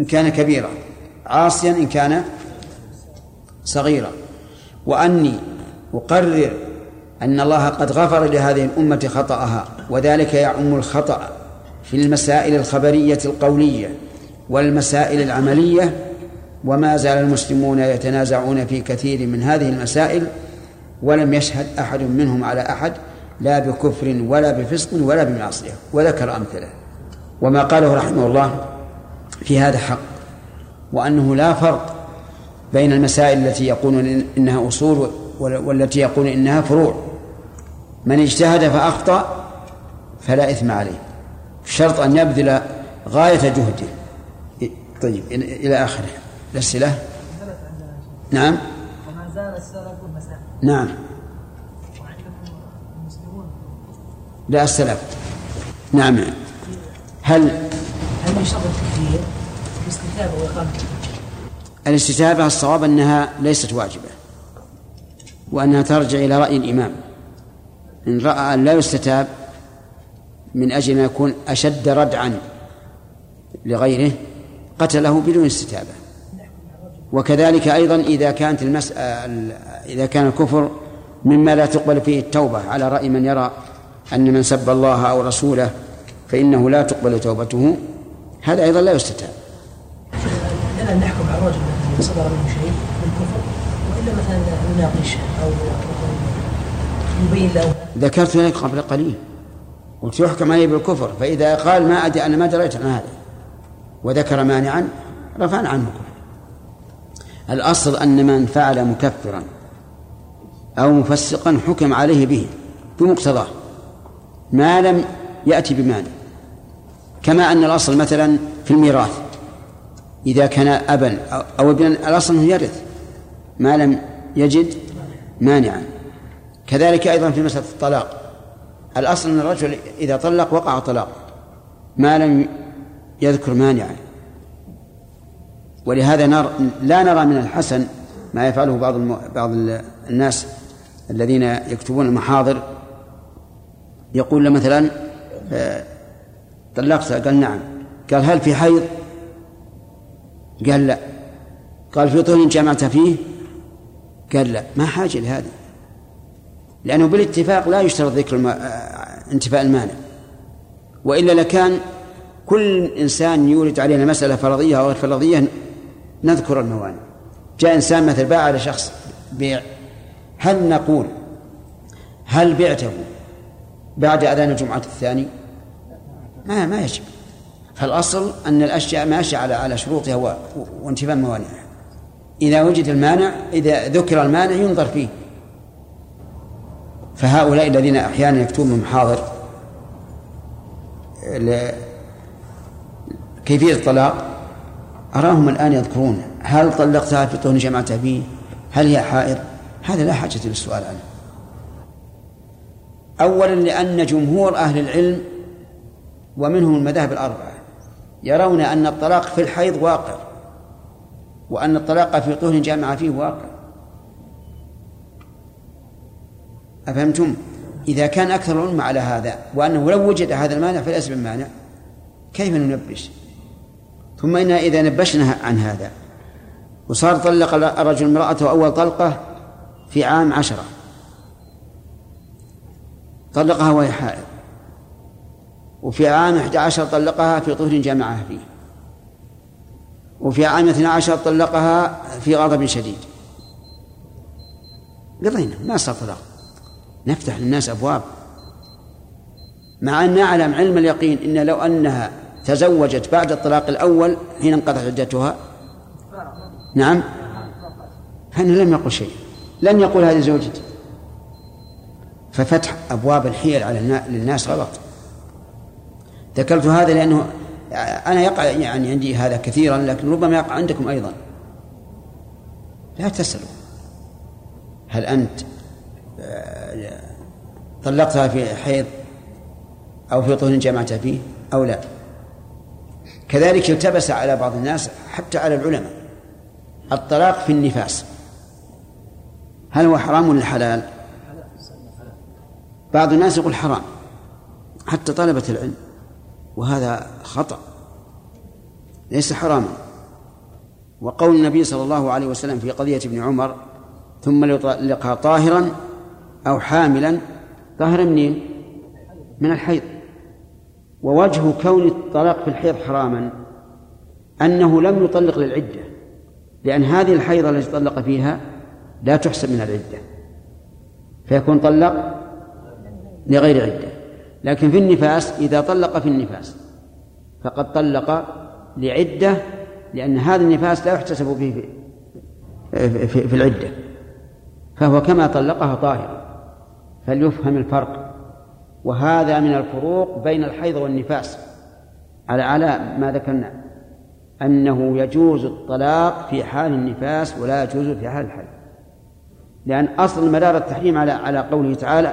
Speaker 1: إن كان كبيرا عاصيا إن كان صغيرا وأني أقرر أن الله قد غفر لهذه الأمة خطأها وذلك يعم الخطأ في المسائل الخبرية القولية والمسائل العملية وما زال المسلمون يتنازعون في كثير من هذه المسائل ولم يشهد أحد منهم على أحد لا بكفر ولا بفسق ولا بمعصية وذكر أمثلة وما قاله رحمه الله في هذا حق وأنه لا فرق بين المسائل التي يقولون إنها أصول والتي يقول إنها فروع من اجتهد فأخطأ فلا إثم عليه شرط أن يبذل غاية جهده طيب إلى آخره الأسئلة نعم وما زال السلف نعم لا السلف نعم هل هل من شرط التكفير الاستتابة وإقامة الاستتابة الصواب أنها ليست واجبة وأنها ترجع إلى رأي الإمام إن رأى أن لا يستتاب من أجل ما يكون أشد ردعا لغيره قتله بدون استتابة وكذلك أيضا إذا كانت المس... إذا كان الكفر مما لا تقبل فيه التوبة على رأي من يرى أن من سب الله أو رسوله فإنه لا تقبل توبته هذا أيضا لا يستتاب
Speaker 4: الآن نحكم على رجل صدر منه شيء بالكفر وإلا مثلا نناقشه أو نبين له
Speaker 1: ذكرت لك قبل قليل قلت يحكم عليه بالكفر فإذا قال ما أدري أنا ما دريت عن هذا وذكر مانعا رفعنا عنه كفر الأصل أن من فعل مكفرا أو مفسقا حكم عليه به بمقتضاه ما لم يأتي بمانع كما أن الأصل مثلا في الميراث إذا كان أبا أو ابنا الأصل أنه يرث ما لم يجد مانعا كذلك أيضا في مسألة الطلاق الأصل أن الرجل إذا طلق وقع طلاق ما لم يذكر مانعا ولهذا نر... لا نرى من الحسن ما يفعله بعض الم... بعض الناس الذين يكتبون المحاضر يقول مثلا آه، طلقتها قال نعم قال هل في حيض؟ قال لا قال في طول جمعت فيه؟ قال لا ما حاجة لهذا لأنه بالاتفاق لا يشترط ذكر الم... آه، انتفاء المانع وإلا لكان كل إنسان يورد علينا مسألة فرضية أو غير فرضية نذكر الموانع جاء إنسان مثل باع على شخص بيع هل نقول هل بعته بعد أذان الجمعة الثاني ما ما يجب فالأصل أن الأشياء ماشية على على شروطها وانتفاء موانعها إذا وجد المانع إذا ذكر المانع ينظر فيه فهؤلاء الذين أحيانا يكتبون محاضر كيفية الطلاق أراهم الآن يذكرون هل طلقتها في طهن جمعتها به هل هي حائض هذا لا حاجة للسؤال عنه أولا لأن جمهور أهل العلم ومنهم المذاهب الأربعة يرون أن الطلاق في الحيض واقع وأن الطلاق في طهن جامعة فيه واقع أفهمتم؟ إذا كان أكثر الأمة على هذا وأنه لو وجد هذا المانع فليس بمانع كيف ننبش؟ ثم إنها إذا نبشنا عن هذا وصار طلق الرجل امرأته أول طلقة في عام عشرة طلقها وهي حائض وفي عام 11 طلقها في طهر جمعها فيه وفي عام 12 طلقها في غضب شديد قضينا ما صار طلاق نفتح للناس أبواب مع أن نعلم علم اليقين إن لو أنها تزوجت بعد الطلاق الأول حين انقضت عدتها نعم هن لم يقل شيء لم يقول هذه زوجتي ففتح أبواب الحيل على للناس غلط ذكرت هذا لأنه آه، أنا يقع يعني عندي هذا كثيرا لكن ربما يقع عندكم أيضا لا تسألوا هل أنت آه، طلقتها في حيض أو في طول جمعت فيه أو لا كذلك التبس على بعض الناس حتى على العلماء الطلاق في النفاس هل هو حرام ولا حلال بعض الناس يقول حرام حتى طلبة العلم وهذا خطأ ليس حراما وقول النبي صلى الله عليه وسلم في قضية ابن عمر ثم لقى طاهرا أو حاملا طاهرا منين من الحيض ووجه كون الطلاق في الحيض حراما أنه لم يطلق للعدة لأن هذه الحيضة التي طلق فيها لا تحسب من العدة فيكون طلق لغير عدة لكن في النفاس إذا طلق في النفاس فقد طلق لعدة لأن هذا النفاس لا يحتسب فيه في, في, في العدة فهو كما طلقها طاهرة فليفهم الفرق وهذا من الفروق بين الحيض والنفاس على على ما ذكرنا أنه يجوز الطلاق في حال النفاس ولا يجوز في حال الحيض لأن أصل مدار التحريم على على قوله تعالى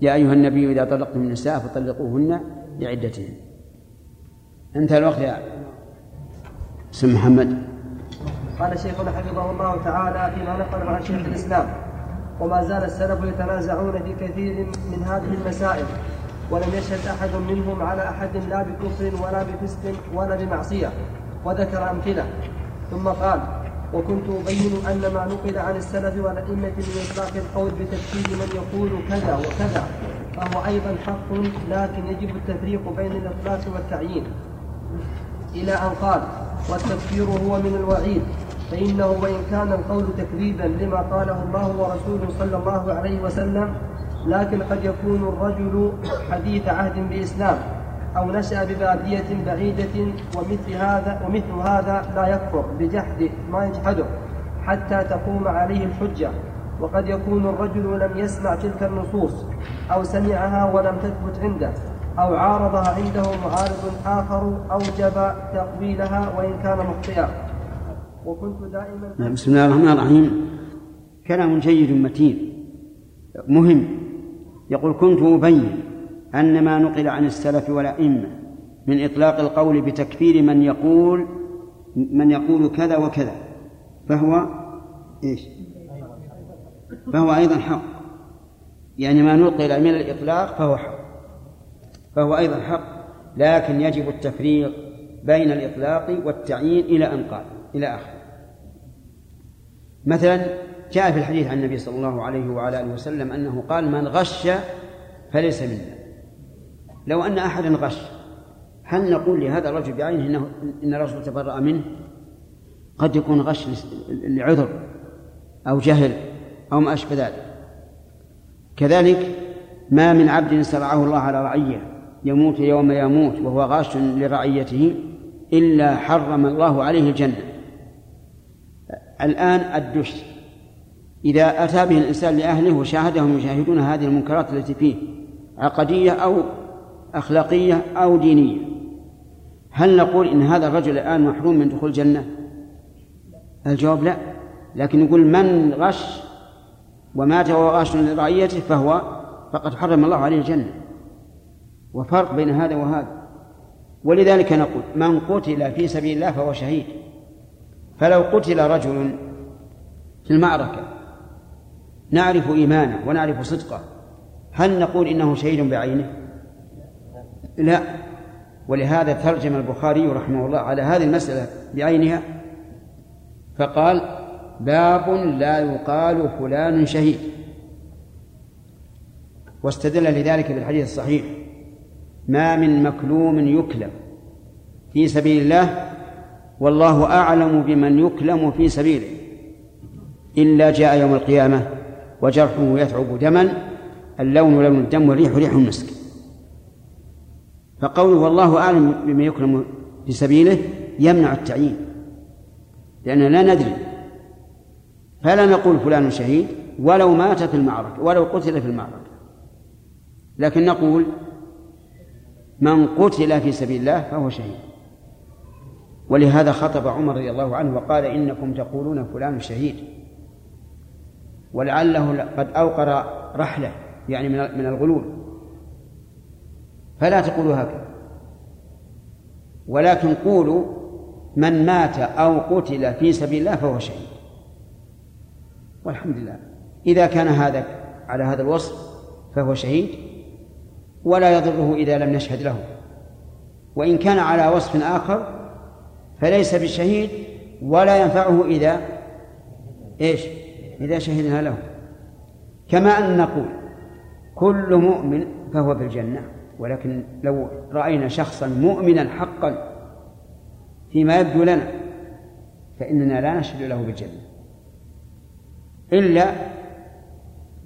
Speaker 1: يا أيها النبي إذا طلقتم النساء فطلقوهن لعدتهن انتهى الوقت يا سم محمد
Speaker 5: قال شيخنا حفظه الله تعالى فيما نقل عن شيخ الإسلام وما زال السلف يتنازعون في كثير من هذه المسائل ولم يشهد أحد منهم على أحد لا بكفر ولا بفسق ولا بمعصية وذكر أمثلة ثم قال وكنت أبين أن ما نقل عن السلف والأئمة من إطلاق القول بتفسير من يقول كذا وكذا فهو أيضا حق لكن يجب التفريق بين الإطلاق والتعيين إلى أن قال والتكفير هو من الوعيد فإنه وإن كان القول تكذيبا لما قاله الله ورسوله صلى الله عليه وسلم لكن قد يكون الرجل حديث عهد بإسلام أو نشأ ببادية بعيدة ومثل هذا ومثل هذا لا يكفر بجحده ما يجحده حتى تقوم عليه الحجة وقد يكون الرجل لم يسمع تلك النصوص أو سمعها ولم تثبت عنده أو عارضها عنده معارض آخر أوجب تقبيلها وإن كان مخطئا
Speaker 1: وكنت دائما نعم، بسم الله الرحمن الرحيم كلام جيد متين مهم يقول كنت أبين أن ما نقل عن السلف والأئمة من إطلاق القول بتكفير من يقول من يقول كذا وكذا فهو إيش فهو أيضا حق يعني ما نقل من الإطلاق فهو حق فهو أيضا حق لكن يجب التفريق بين الإطلاق والتعيين إلى أن قال إلى آخره مثلا جاء في الحديث عن النبي صلى الله عليه وعلى آله وسلم أنه قال من غش فليس منا لو أن أحدا غش هل نقول لهذا الرجل بعينه إنه إن الرجل تبرأ منه قد يكون غش لعذر أو جهل أو ما أشبه ذلك كذلك ما من عبد سرعه الله على رعيه يموت يوم يموت وهو غاش لرعيته إلا حرم الله عليه الجنة الآن الدش إذا أتى به الإنسان لأهله وشاهدهم يشاهدون هذه المنكرات التي فيه عقدية أو أخلاقية أو دينية هل نقول إن هذا الرجل الآن محروم من دخول الجنة الجواب لا لكن نقول من غش ومات وهو غاش لرعيته فهو فقد حرم الله عليه الجنة وفرق بين هذا وهذا ولذلك نقول من قتل في سبيل الله فهو شهيد فلو قتل رجل في المعركة نعرف إيمانه ونعرف صدقه هل نقول إنه شهيد بعينه؟ لا ولهذا ترجم البخاري رحمه الله على هذه المسألة بعينها فقال باب لا يقال فلان شهيد واستدل لذلك بالحديث الصحيح ما من مكلوم يكلم في سبيل الله والله أعلم بمن يكلم في سبيله إلا جاء يوم القيامة وجرحه يثعب دما اللون لون الدم والريح ريح المسك فقوله والله أعلم بمن يكلم في سبيله يمنع التعيين لأننا لا ندري فلا نقول فلان شهيد ولو مات في المعركة ولو قتل في المعركة لكن نقول من قتل في سبيل الله فهو شهيد ولهذا خطب عمر رضي الله عنه وقال إنكم تقولون فلان شهيد ولعله قد أوقر رحلة يعني من الغلول فلا تقولوا هكذا ولكن قولوا من مات أو قتل في سبيل الله فهو شهيد والحمد لله إذا كان هذا على هذا الوصف فهو شهيد ولا يضره إذا لم نشهد له وإن كان على وصف آخر فليس بشهيد ولا ينفعه إذا إيش إذا شهدنا له كما أن نقول كل مؤمن فهو في الجنة ولكن لو رأينا شخصا مؤمنا حقا فيما يبدو لنا فإننا لا نشهد له بالجنة إلا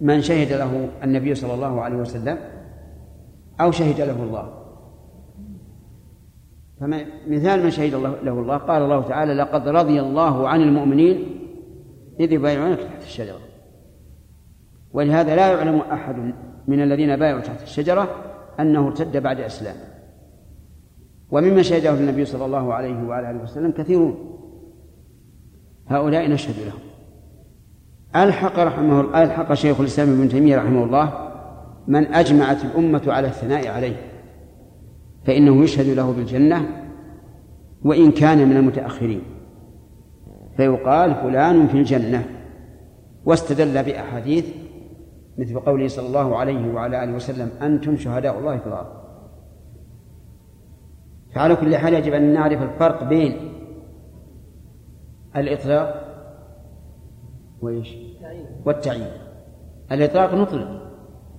Speaker 1: من شهد له النبي صلى الله عليه وسلم أو شهد له الله فمثال من شهد الله له الله قال الله تعالى لقد رضي الله عن المؤمنين إذ يبايعونك تحت الشجرة ولهذا لا يعلم أحد من الذين بايعوا تحت الشجرة أنه ارتد بعد إسلامه ومما شهده النبي صلى الله عليه وعلى آله وسلم كثيرون هؤلاء نشهد لهم ألحق رحمه الله ألحق شيخ الإسلام ابن تيمية رحمه الله من أجمعت الأمة على الثناء عليه فإنه يشهد له بالجنة وإن كان من المتأخرين فيقال فلان في الجنة واستدل بأحاديث مثل قوله صلى الله عليه وعلى آله وسلم أنتم شهداء الله في الأرض فعلى كل حال يجب أن نعرف الفرق بين الإطلاق وإيش والتعيين الإطلاق نطلق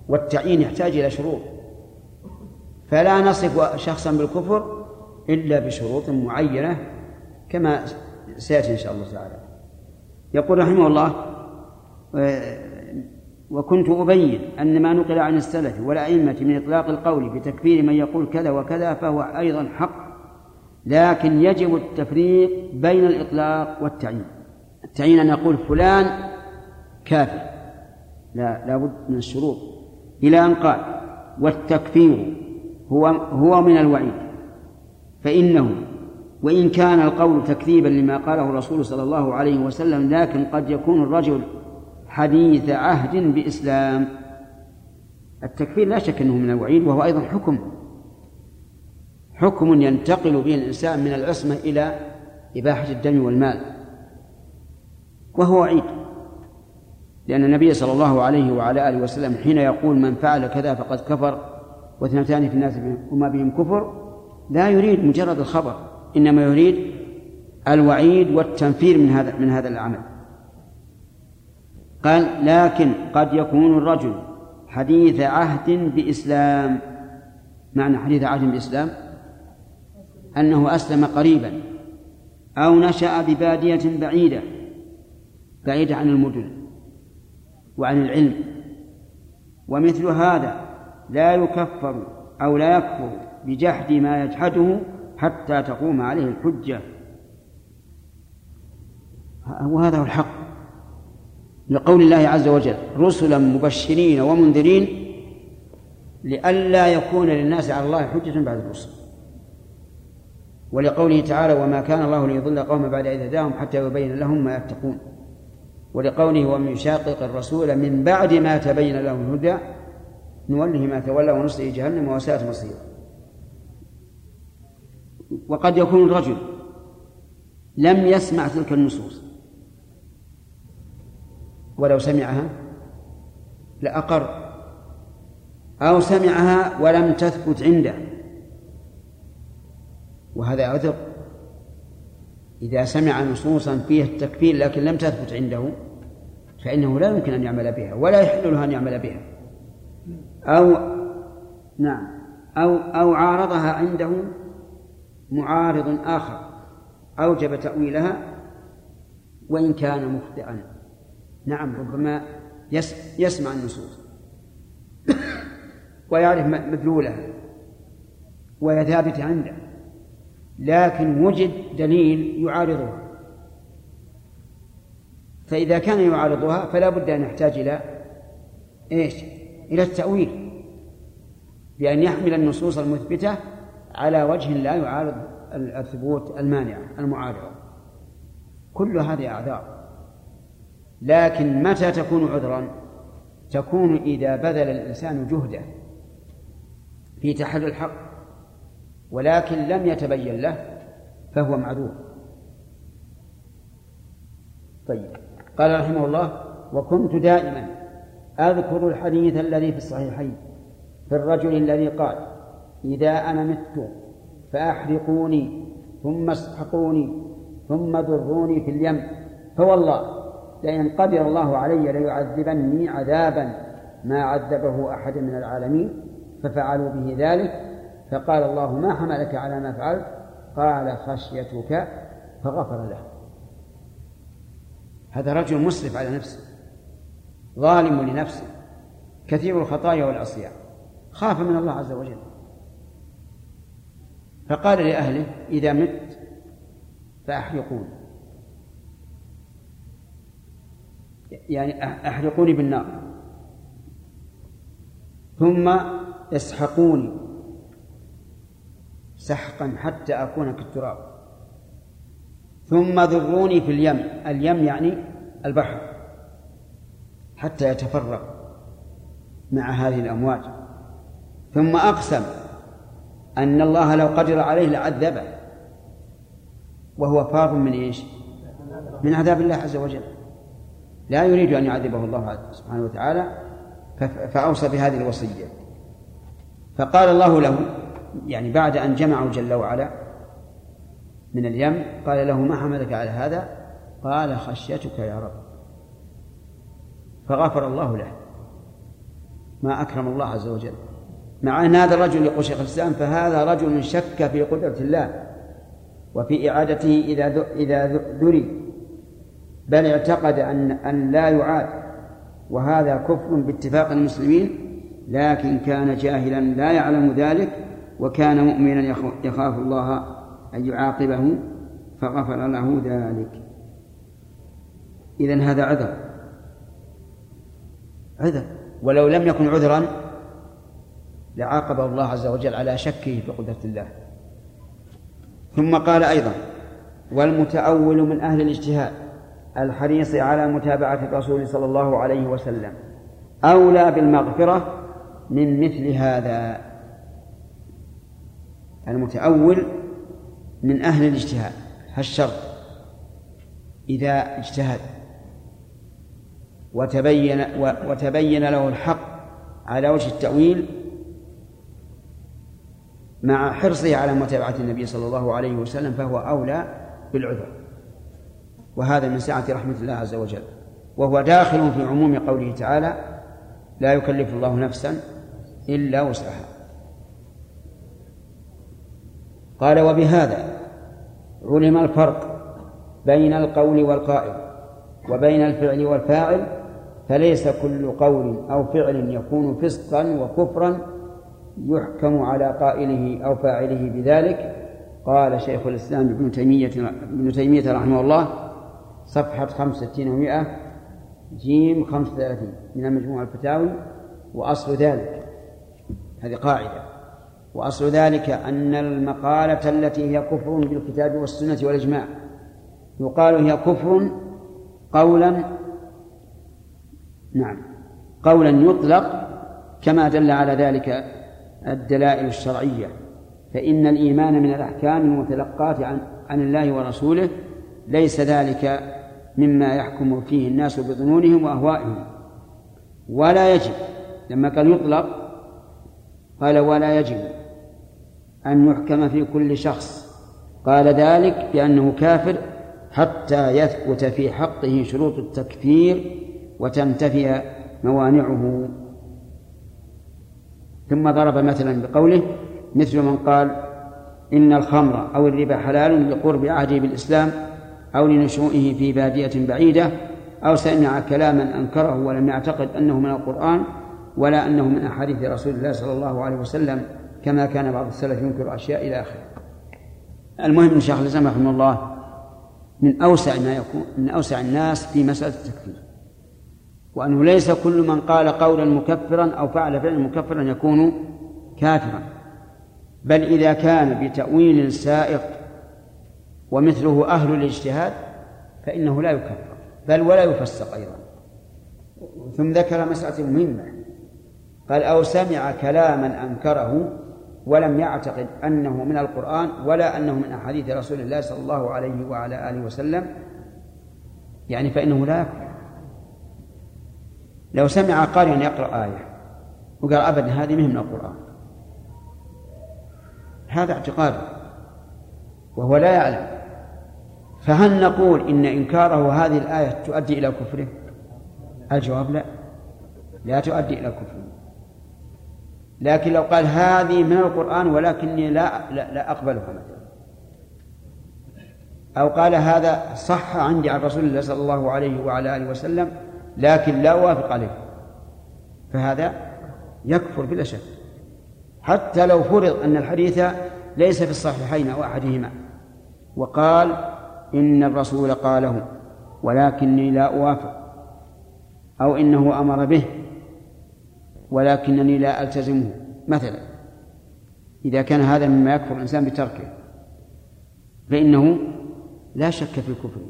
Speaker 1: والتعيين يحتاج إلى شروط فلا نصف شخصا بالكفر إلا بشروط معينة كما سيأتي إن شاء الله تعالى يقول رحمه الله آه، وكنت أبين أن ما نقل عن السلف والأئمة من إطلاق القول بتكفير من يقول كذا وكذا فهو أيضا حق لكن يجب التفريق بين الإطلاق والتعيين التعيين أن يقول فلان كافر لا لابد من الشروط إلى أن قال والتكفير هو هو من الوعيد فإنه وإن كان القول تكذيبا لما قاله الرسول صلى الله عليه وسلم لكن قد يكون الرجل حديث عهد بإسلام التكفير لا شك أنه من الوعيد وهو أيضا حكم حكم ينتقل به الإنسان من العصمة إلى إباحة الدم والمال وهو وعيد لأن النبي صلى الله عليه وعلى آله وسلم حين يقول من فعل كذا فقد كفر واثنتان في الناس وما بهم كفر لا يريد مجرد الخبر إنما يريد الوعيد والتنفير من هذا من هذا العمل قال لكن قد يكون الرجل حديث عهد بإسلام معنى حديث عهد بإسلام أنه أسلم قريبا أو نشأ ببادية بعيدة بعيدة عن المدن وعن العلم ومثل هذا لا يكفر أو لا يكفر بجحد ما يجحده حتى تقوم عليه الحجة وهذا هو الحق لقول الله عز وجل رسلا مبشرين ومنذرين لئلا يكون للناس على الله حجة بعد الرسل ولقوله تعالى وما كان الله ليضل قوما بعد إذ هداهم حتى يبين لهم ما يتقون ولقوله ومن يشاقق الرسول من بعد ما تبين له الهدى نوله ما تولى ونصلي جهنم وساءت مصيره وقد يكون الرجل لم يسمع تلك النصوص ولو سمعها لأقر أو سمعها ولم تثبت عنده وهذا عذر إذا سمع نصوصا فيها التكفير لكن لم تثبت عنده فإنه لا يمكن أن يعمل بها ولا يحل له أن يعمل بها أو نعم أو أو عارضها عنده معارض آخر أوجب تأويلها وإن كان مخطئا نعم ربما يسمع النصوص *coughs* ويعرف مدلولها وهي ثابتة عنده لكن وجد دليل يعارضها فإذا كان يعارضها فلا بد أن يحتاج إلى إيش؟ إلى التأويل بأن يحمل النصوص المثبتة على وجه لا يعارض الثبوت المانع المعارضة كل هذه أعذار لكن متى تكون عذرا تكون إذا بذل الإنسان جهده في تحري الحق ولكن لم يتبين له فهو معذور طيب قال رحمه الله وكنت دائما أذكر الحديث الذي في الصحيحين في الرجل الذي قال إذا أنا مت فأحرقوني ثم اسحقوني ثم ضروني في اليم فوالله لئن قدر الله علي ليعذبني عذابا ما عذبه أحد من العالمين ففعلوا به ذلك فقال الله ما حملك على ما فعلت قال خشيتك فغفر له هذا رجل مسرف على نفسه ظالم لنفسه كثير الخطايا والعصيان خاف من الله عز وجل فقال لأهله إذا مت فأحرقون يعني أحرقوني بالنار ثم اسحقوني سحقا حتى أكون كالتراب ثم ذروني في اليم اليم يعني البحر حتى يتفرق مع هذه الأمواج ثم أقسم أن الله لو قدر عليه لعذبه وهو فار من إيش من عذاب الله عز وجل لا يريد أن يعذبه الله سبحانه وتعالى فأوصى بهذه الوصية فقال الله له يعني بعد أن جمعوا جل وعلا من اليم قال له ما حملك على هذا قال خشيتك يا رب فغفر الله له ما أكرم الله عز وجل مع أن هذا الرجل يقول شيخ الإسلام فهذا رجل شك في قدرة الله وفي إعادته إذا إذا ذري بل اعتقد أن أن لا يعاد وهذا كفر باتفاق المسلمين لكن كان جاهلا لا يعلم ذلك وكان مؤمنا يخاف الله أن يعاقبه فغفر له ذلك إذا هذا عذر عذر ولو لم يكن عذرا لعاقبه الله عز وجل على شكه في قدرة الله ثم قال أيضا والمتأول من أهل الاجتهاد الحريص على متابعة الرسول صلى الله عليه وسلم أولى بالمغفرة من مثل هذا المتأول من أهل الاجتهاد هالشرط إذا اجتهد وتبين وتبين له الحق على وجه التأويل مع حرصه على متابعة النبي صلى الله عليه وسلم فهو أولى بالعذر وهذا من سعة رحمة الله عز وجل وهو داخل في عموم قوله تعالى لا يكلف الله نفسا إلا وسعها قال وبهذا علم الفرق بين القول والقائل وبين الفعل والفاعل فليس كل قول أو فعل يكون فسقا وكفرا يحكم على قائله أو فاعله بذلك قال شيخ الإسلام ابن تيمية ابن تيمية رحمه الله صفحة 65 و100 جيم 35 من مجموع الفتاوي وأصل ذلك هذه قاعدة وأصل ذلك أن المقالة التي هي كفر بالكتاب والسنة والإجماع يقال هي كفر قولا نعم قولا يطلق كما دل على ذلك الدلائل الشرعية فإن الإيمان من الأحكام المتلقاة عن, عن الله ورسوله ليس ذلك مما يحكم فيه الناس بظنونهم وأهوائهم ولا يجب لما قال يطلق قال ولا يجب أن يحكم في كل شخص قال ذلك بأنه كافر حتى يثبت في حقه شروط التكفير وتنتفي موانعه ثم ضرب مثلا بقوله مثل من قال إن الخمر أو الربا حلال لقرب عهده بالإسلام أو لنشوئه في بادية بعيدة أو سمع كلاما أنكره ولم يعتقد أنه من القرآن ولا أنه من أحاديث رسول الله صلى الله عليه وسلم كما كان بعض السلف ينكر أشياء إلى آخره المهم أن شيخ الإسلام رحمه الله من أوسع ما يكون من أوسع الناس في مسألة التكفير وأنه ليس كل من قال قولا مكفرا أو فعل فعلا مكفرا يكون كافرا بل إذا كان بتأويل سائق ومثله أهل الاجتهاد فإنه لا يكفر بل ولا يفسق أيضا ثم ذكر مسألة مهمة قال أو سمع كلاما أنكره ولم يعتقد أنه من القرآن ولا أنه من أحاديث رسول الله صلى الله عليه وعلى آله وسلم يعني فإنه لا يكفر لو سمع قارئ يقرأ آية وقال أبدا هذه مهم من القرآن هذا اعتقاده وهو لا يعلم فهل نقول إن إنكاره هذه الآية تؤدي إلى كفره الجواب لا لا تؤدي إلى كفره لكن لو قال هذه من القرآن ولكني لا لا, لا أقبلها مثلا أو قال هذا صح عندي عن رسول الله صلى الله عليه وعلى آله وسلم لكن لا أوافق عليه فهذا يكفر بلا شك حتى لو فرض أن الحديث ليس في الصحيحين أو أحدهما وقال إن الرسول قاله ولكني لا أوافق أو إنه أمر به ولكنني لا ألتزمه مثلا إذا كان هذا مما يكفر الإنسان بتركه فإنه لا شك في الكفر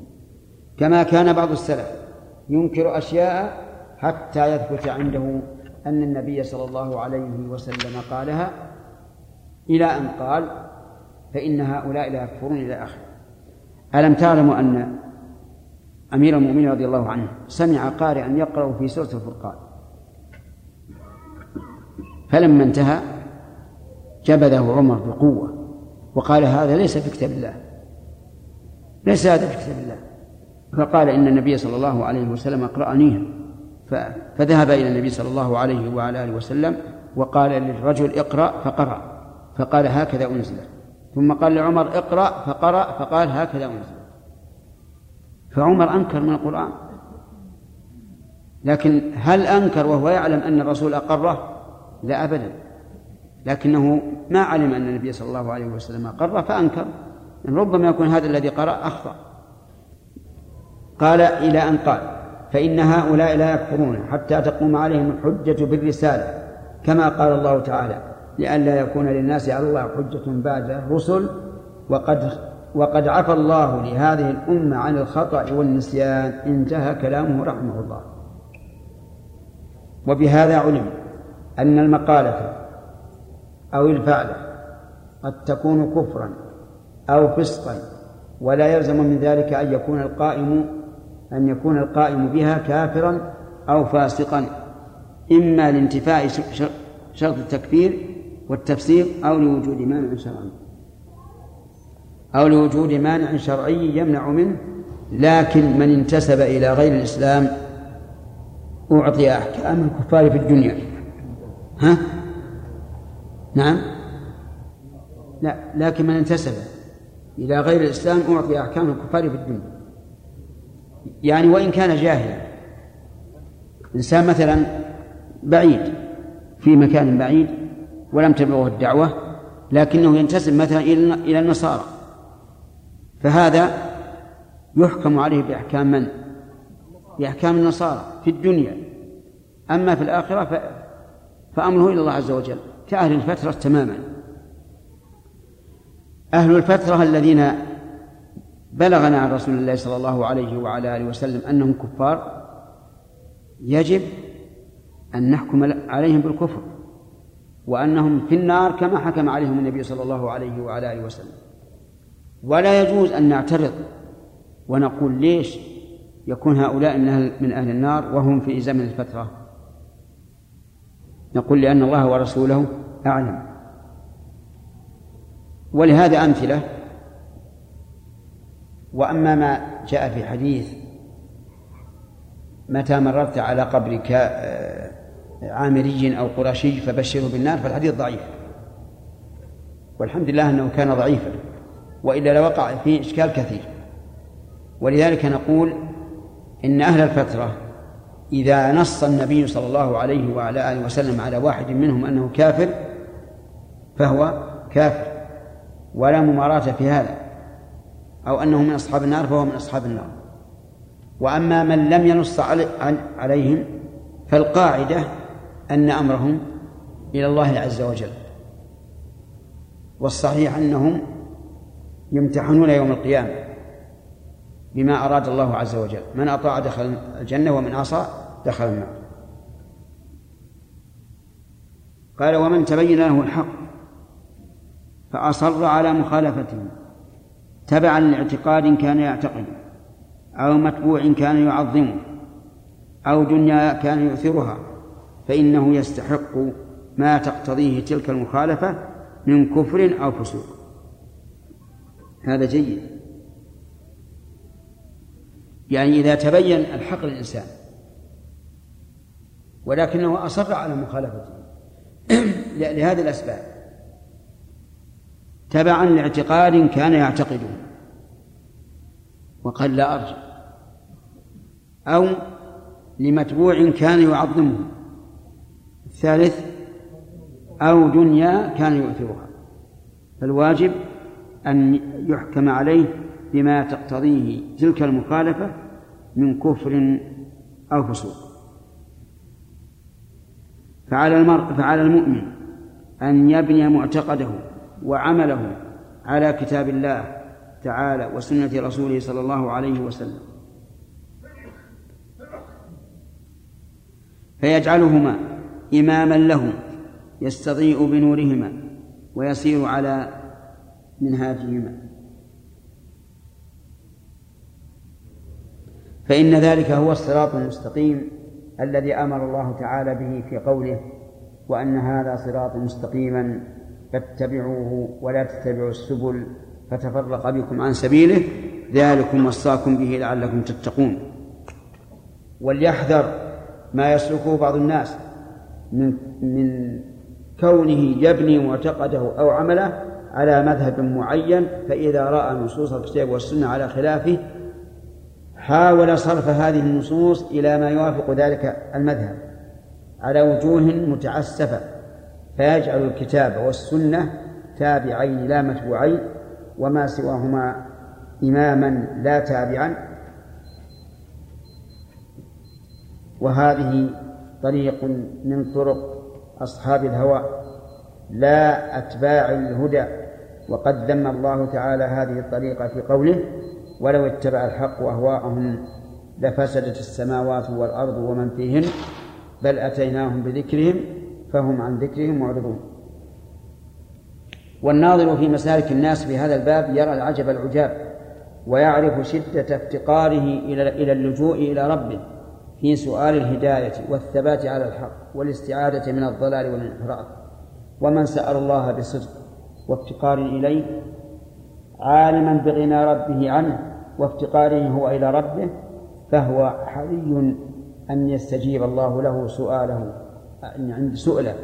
Speaker 1: كما كان بعض السلف ينكر أشياء حتى يثبت عنده أن النبي صلى الله عليه وسلم قالها إلى أن قال فإن هؤلاء لا يكفرون إلى آخره ألم تعلم أن أمير المؤمنين رضي الله عنه سمع قارئا يقرأ في سورة الفرقان فلما انتهى جبذه عمر بقوة وقال هذا ليس في كتاب الله ليس هذا في كتاب الله فقال إن النبي صلى الله عليه وسلم أقرأنيها فذهب إلى النبي صلى الله عليه وعلى آله وسلم وقال للرجل اقرأ فقرأ فقال هكذا أنزلت ثم قال لعمر اقرأ فقرأ فقال هكذا أنزلت فعمر أنكر من القرآن لكن هل أنكر وهو يعلم أن الرسول أقره لا أبدا لكنه ما علم أن النبي صلى الله عليه وسلم أقره فأنكر ربما يكون هذا الذي قرأ أخطأ قال إلى أن قال فإن هؤلاء لا يكفرون حتى تقوم عليهم الحجة بالرسالة كما قال الله تعالى لئلا يكون للناس على الله حجة بعد الرسل وقد وقد عفى الله لهذه الأمة عن الخطأ والنسيان انتهى كلامه رحمه الله وبهذا علم أن المقالة أو الفعلة قد تكون كفرا أو فسقا ولا يلزم من ذلك أن يكون القائم أن يكون القائم بها كافرا أو فاسقا إما لانتفاء شرط التكفير والتفسير أو لوجود مانع شرعي أو لوجود مانع شرعي يمنع منه لكن من انتسب إلى غير الإسلام أعطي أحكام الكفار في الدنيا ها؟ نعم لا لكن من انتسب إلى غير الإسلام أعطي أحكام الكفار في الدنيا يعني وإن كان جاهلا إنسان مثلا بعيد في مكان بعيد ولم تبلغه الدعوة لكنه ينتسب مثلا إلى النصارى فهذا يحكم عليه بأحكام من؟ بأحكام النصارى في الدنيا أما في الآخرة ف... فأمره إلى الله عز وجل كأهل الفترة تماما أهل الفترة الذين بلغنا عن رسول الله صلى الله عليه وعلى آله وسلم أنهم كفار يجب أن نحكم عليهم بالكفر وأنهم في النار كما حكم عليهم النبي صلى الله عليه وعلى آله وسلم ولا يجوز أن نعترض ونقول ليش يكون هؤلاء من أهل النار وهم في زمن الفترة نقول لأن الله ورسوله أعلم ولهذا أمثلة وأما ما جاء في حديث متى مررت على قبر آه، عامري أو قرشي فبشره بالنار فالحديث ضعيف والحمد لله أنه كان ضعيفا وإلا لوقع فيه إشكال كثير ولذلك نقول إن أهل الفترة إذا نص النبي صلى الله عليه وعلى آله وسلم على واحد منهم أنه كافر فهو كافر ولا مماراة في هذا أو أنه من أصحاب النار فهو من أصحاب النار وأما من لم ينص عليهم فالقاعدة أن أمرهم إلى الله عز وجل والصحيح أنهم يمتحنون يوم القيامة بما أراد الله عز وجل من أطاع دخل الجنة ومن عصى دخل النار قال ومن تبين له الحق فأصر على مخالفته تبعا لاعتقاد كان يعتقده أو متبوع كان يعظمه أو دنيا كان يؤثرها فإنه يستحق ما تقتضيه تلك المخالفة من كفر أو فسوق هذا جيد يعني إذا تبين الحق للإنسان ولكنه أصر على مخالفته *clears throat* لهذه الأسباب تبعا لاعتقاد كان يعتقده وقال لا أرجع أو لمتبوع كان يعظمه الثالث أو دنيا كان يؤثرها فالواجب أن يحكم عليه بما تقتضيه تلك المخالفة من كفر أو فسوق فعلى المرء فعلى المؤمن أن يبني معتقده وعمله على كتاب الله تعالى وسنة رسوله صلى الله عليه وسلم فيجعلهما إماما له يستضيء بنورهما ويسير على منهاجهما فإن ذلك هو الصراط المستقيم الذي أمر الله تعالى به في قوله وأن هذا صراط مستقيما فاتبعوه ولا تتبعوا السبل فتفرق بكم عن سبيله ذلكم وصاكم به لعلكم تتقون وليحذر ما يسلكه بعض الناس من من كونه يبني معتقده او عمله على مذهب معين فاذا راى نصوص الكتاب والسنه على خلافه حاول صرف هذه النصوص الى ما يوافق ذلك المذهب على وجوه متعسفه فيجعل الكتاب والسنة تابعين لا متبوعين وما سواهما إماما لا تابعا وهذه طريق من طرق أصحاب الهوى لا أتباع الهدى وقد ذم الله تعالى هذه الطريقة في قوله ولو اتبع الحق أهواءهم لفسدت السماوات والأرض ومن فيهن بل أتيناهم بذكرهم فهم عن ذكرهم معرضون والناظر في مسالك الناس في هذا الباب يرى العجب العجاب ويعرف شدة افتقاره إلى إلى اللجوء إلى ربه في سؤال الهداية والثبات على الحق والاستعادة من الضلال والانحراف ومن سأل الله بصدق وافتقار إليه عالما بغنى ربه عنه وافتقاره هو إلى ربه فهو حري أن يستجيب الله له سؤاله أن يعني عند سؤله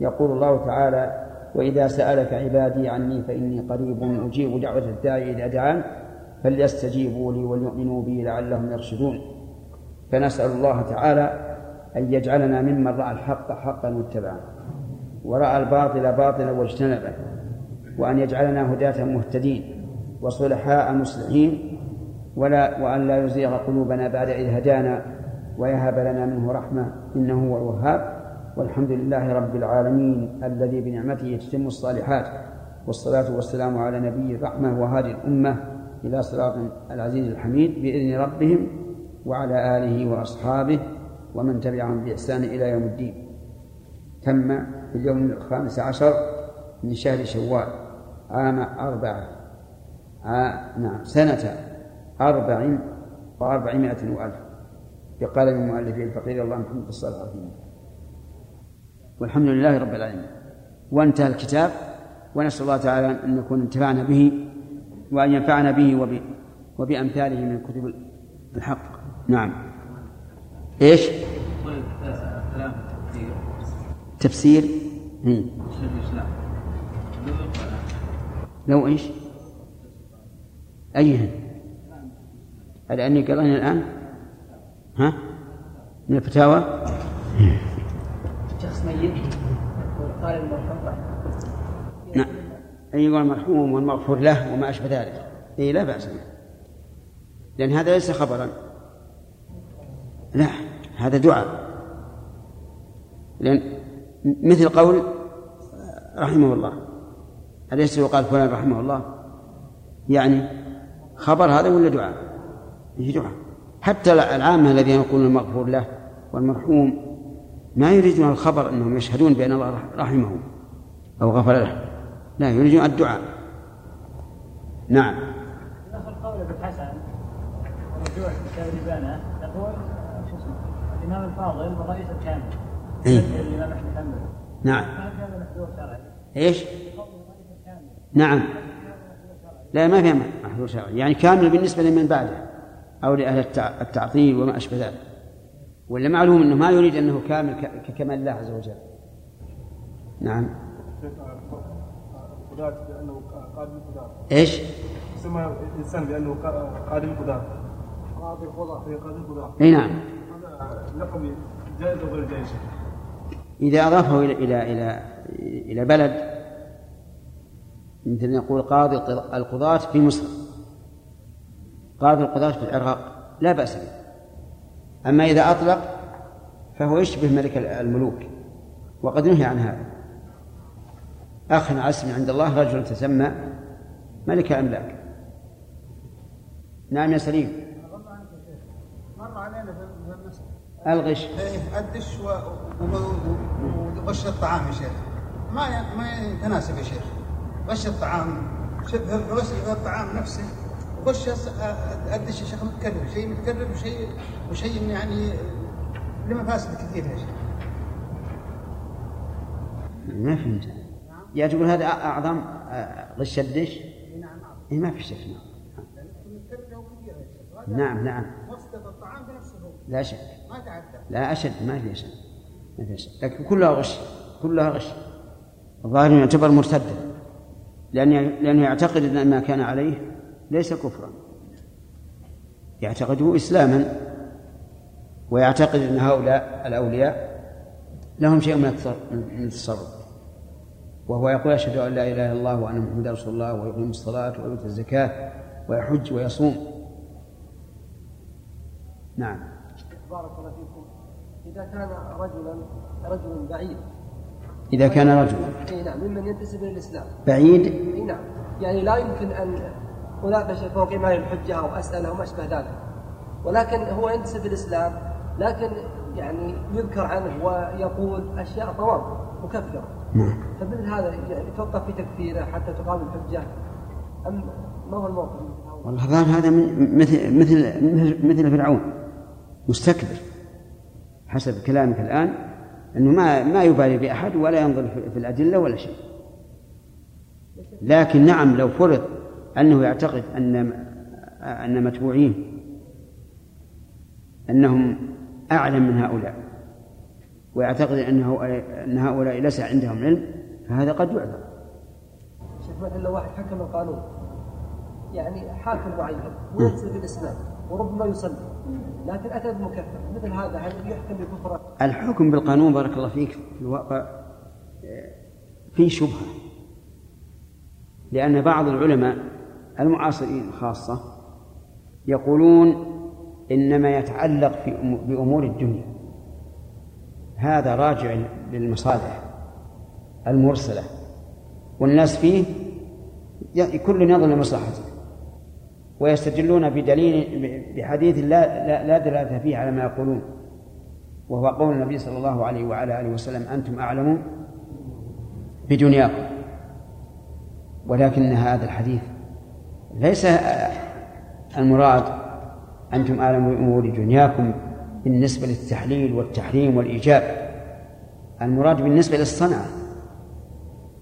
Speaker 1: يقول الله تعالى وإذا سألك عبادي عني فإني قريب أجيب دعوة الداعي إذا دعان فليستجيبوا لي وليؤمنوا بي لعلهم يرشدون فنسأل الله تعالى أن يجعلنا ممن رأى الحق حقا واتبعه ورأى الباطل باطلا واجتنبه وأن يجعلنا هداة مهتدين وصلحاء مصلحين ولا وأن لا يزيغ قلوبنا بعد إذ هدانا ويهب لنا منه رحمة إنه هو الوهاب والحمد لله رب العالمين الذي بنعمته تتم الصالحات والصلاة والسلام على نبي الرحمة وهذه الأمة إلى صراط العزيز الحميد بإذن ربهم وعلى آله وأصحابه ومن تبعهم بإحسان إلى يوم الدين تم في اليوم الخامس عشر من شهر شوال عام أربعة نعم سنة أربع وأربعمائة وألف بقلم مؤلفي الفقير الله محمد الصالح العظيم والحمد لله رب العالمين وانتهى الكتاب ونسأل الله تعالى أن نكون انتفعنا به وأن ينفعنا به وب... وبأمثاله من كتب الحق نعم إيش تفسير إيه. لو إيش أيهن لأني قرأني الآن ها من الفتاوى إيه. شخص ميت وقال المرحوم نعم يقول المرحوم والمغفور له وما أشبه ذلك اي لا بأس به لأن هذا ليس خبرا لا هذا دعاء لأن مثل قول رحمه الله أليس يقال فلان رحمه الله يعني خبر هذا ولا دعاء؟ دعاء حتى العامة الذين يقولون المغفور له والمرحوم ما يريدون الخبر أنهم يشهدون بأن الله رحمه أو غفر له لا يريدون الدعاء نعم قول ابن حسن رجوع الشاذبانة يقول الإمام الفاضل والرئيس الكامل إيه؟ الإمام أحمد حنبل نعم هذا محذور شرعي إيش؟ نعم لا ما فيها محذور شرعي يعني كامل بالنسبة لمن بعده أو لأهل التعطيل وما أشبه ذلك ولا معلوم أنه ما يريد أنه كامل ككمال الله عز وجل نعم قادم إيش؟ يسمى الإنسان بانه قادم القدرة قاضي القضاء قادم القضاء أي نعم هذا لقب جائز وغير جائز إذا أضافه إلى إلى إلى إلى بلد مثل يقول قاضي القضاة في مصر قاضي القضاة في العراق لا بأس به أما إذا أطلق فهو يشبه ملك الملوك وقد نهي عن هذا أخ على اسم عند الله رجل تسمى ملك الأملاك نعم يا سليم مر علينا في الغش الدش وغش الطعام يا شيخ ما ما يتناسب يا شيخ غش الطعام شبه غش الطعام نفسه بخش ادش شيخ متكرر شيء متكرر وشيء وشيء يعني لمفاسد كثيره يا شيخ ما فهمت يعني تقول هذا اعظم غش الدش نعم إيه ما في شك نعم نعم نعم الطعام بنفسه نعم. لا شك ما تعدى لا اشد ما في شك ما في شك لكن كلها غش كلها غش الظاهر يعتبر مرتدا لأنه لأنه يعتقد أن ما كان عليه ليس كفرا يعتقده إسلاما ويعتقد أن هؤلاء الأولياء لهم شيء من التصرف وهو يقول أشهد أن لا إله إلا الله وأن محمدا رسول الله ويقيم الصلاة ويؤتي الزكاة ويحج ويصوم نعم بارك الله فيكم إذا كان رجلا رجل بعيد إذا كان رجلا اي نعم ممن ينتسب إلى الإسلام بعيد اي نعم يعني لا يمكن أن مناقشة فوق إمام الحجة أو أسأله وما أشبه ذلك ولكن هو ينتسب الإسلام لكن يعني يذكر عنه ويقول أشياء طوام مكفرة نعم. فمثل هذا يعني توقف في تكفيره حتى تقام الحجة أم ما هو الموقف؟ والله هذا من مثل مثل مثل فرعون مستكبر حسب كلامك الآن أنه ما ما يبالي بأحد ولا ينظر في الأدلة ولا شيء لكن نعم لو فرض أنه يعتقد أن أن متبوعين أنهم أعلم من هؤلاء ويعتقد أنه أن هؤلاء ليس عندهم علم فهذا قد يعذر شيخ مثلا لو واحد حكم القانون يعني حاكم معين في بالإسلام وربما يصلي لكن أتى بمكفر مثل هذا هل يحكم بكفرة الحكم بالقانون بارك الله فيك في الواقع آه، فيه شبهة لأن بعض العلماء المعاصرين خاصة يقولون إنما يتعلق بأمور الدنيا هذا راجع للمصالح المرسلة والناس فيه كل يظن لمصلحته ويستدلون بدليل بحديث لا لا, لا دلالة فيه على ما يقولون وهو قول النبي صلى الله عليه وعلى آله وسلم أنتم أعلم بدنياكم ولكن هذا الحديث ليس المراد أنتم أعلم بأمور دنياكم بالنسبة للتحليل والتحريم والإيجاب المراد بالنسبة للصنعة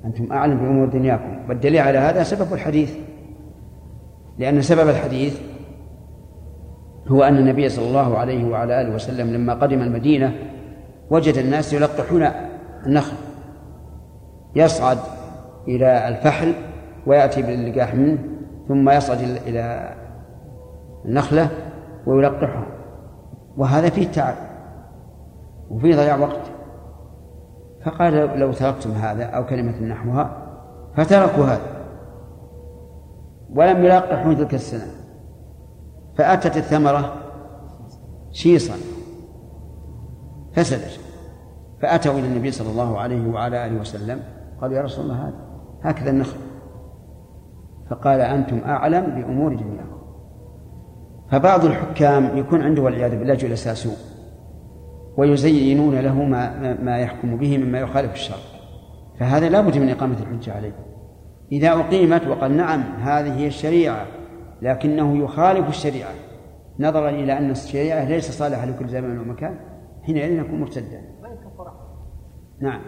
Speaker 1: أنتم أعلم بأمور دنياكم والدليل على هذا سبب الحديث لأن سبب الحديث هو أن النبي صلى الله عليه وعلى آله وسلم لما قدم المدينة وجد الناس يلقحون النخل يصعد إلى الفحل ويأتي باللقاح منه ثم يصعد إلى النخلة ويلقحها وهذا فيه تعب وفيه ضياع وقت فقال لو تركتم هذا أو كلمة نحوها فتركوا هذا ولم يلقحوا تلك السنة فأتت الثمرة شيصا فسدت فأتوا إلى النبي صلى الله عليه وعلى آله وسلم قالوا يا رسول الله هذا هكذا النخل فقال أنتم أعلم بأمور دنياكم فبعض الحكام يكون عنده والعياذ بالله جلساء سوء ويزينون له ما, ما يحكم به مما يخالف الشرع فهذا لا بد من إقامة الحجة عليه إذا أقيمت وقال نعم هذه هي الشريعة لكنه يخالف الشريعة نظرا إلى أن الشريعة ليس صالحة لكل زمان ومكان حينئذ نكون مرتدا نعم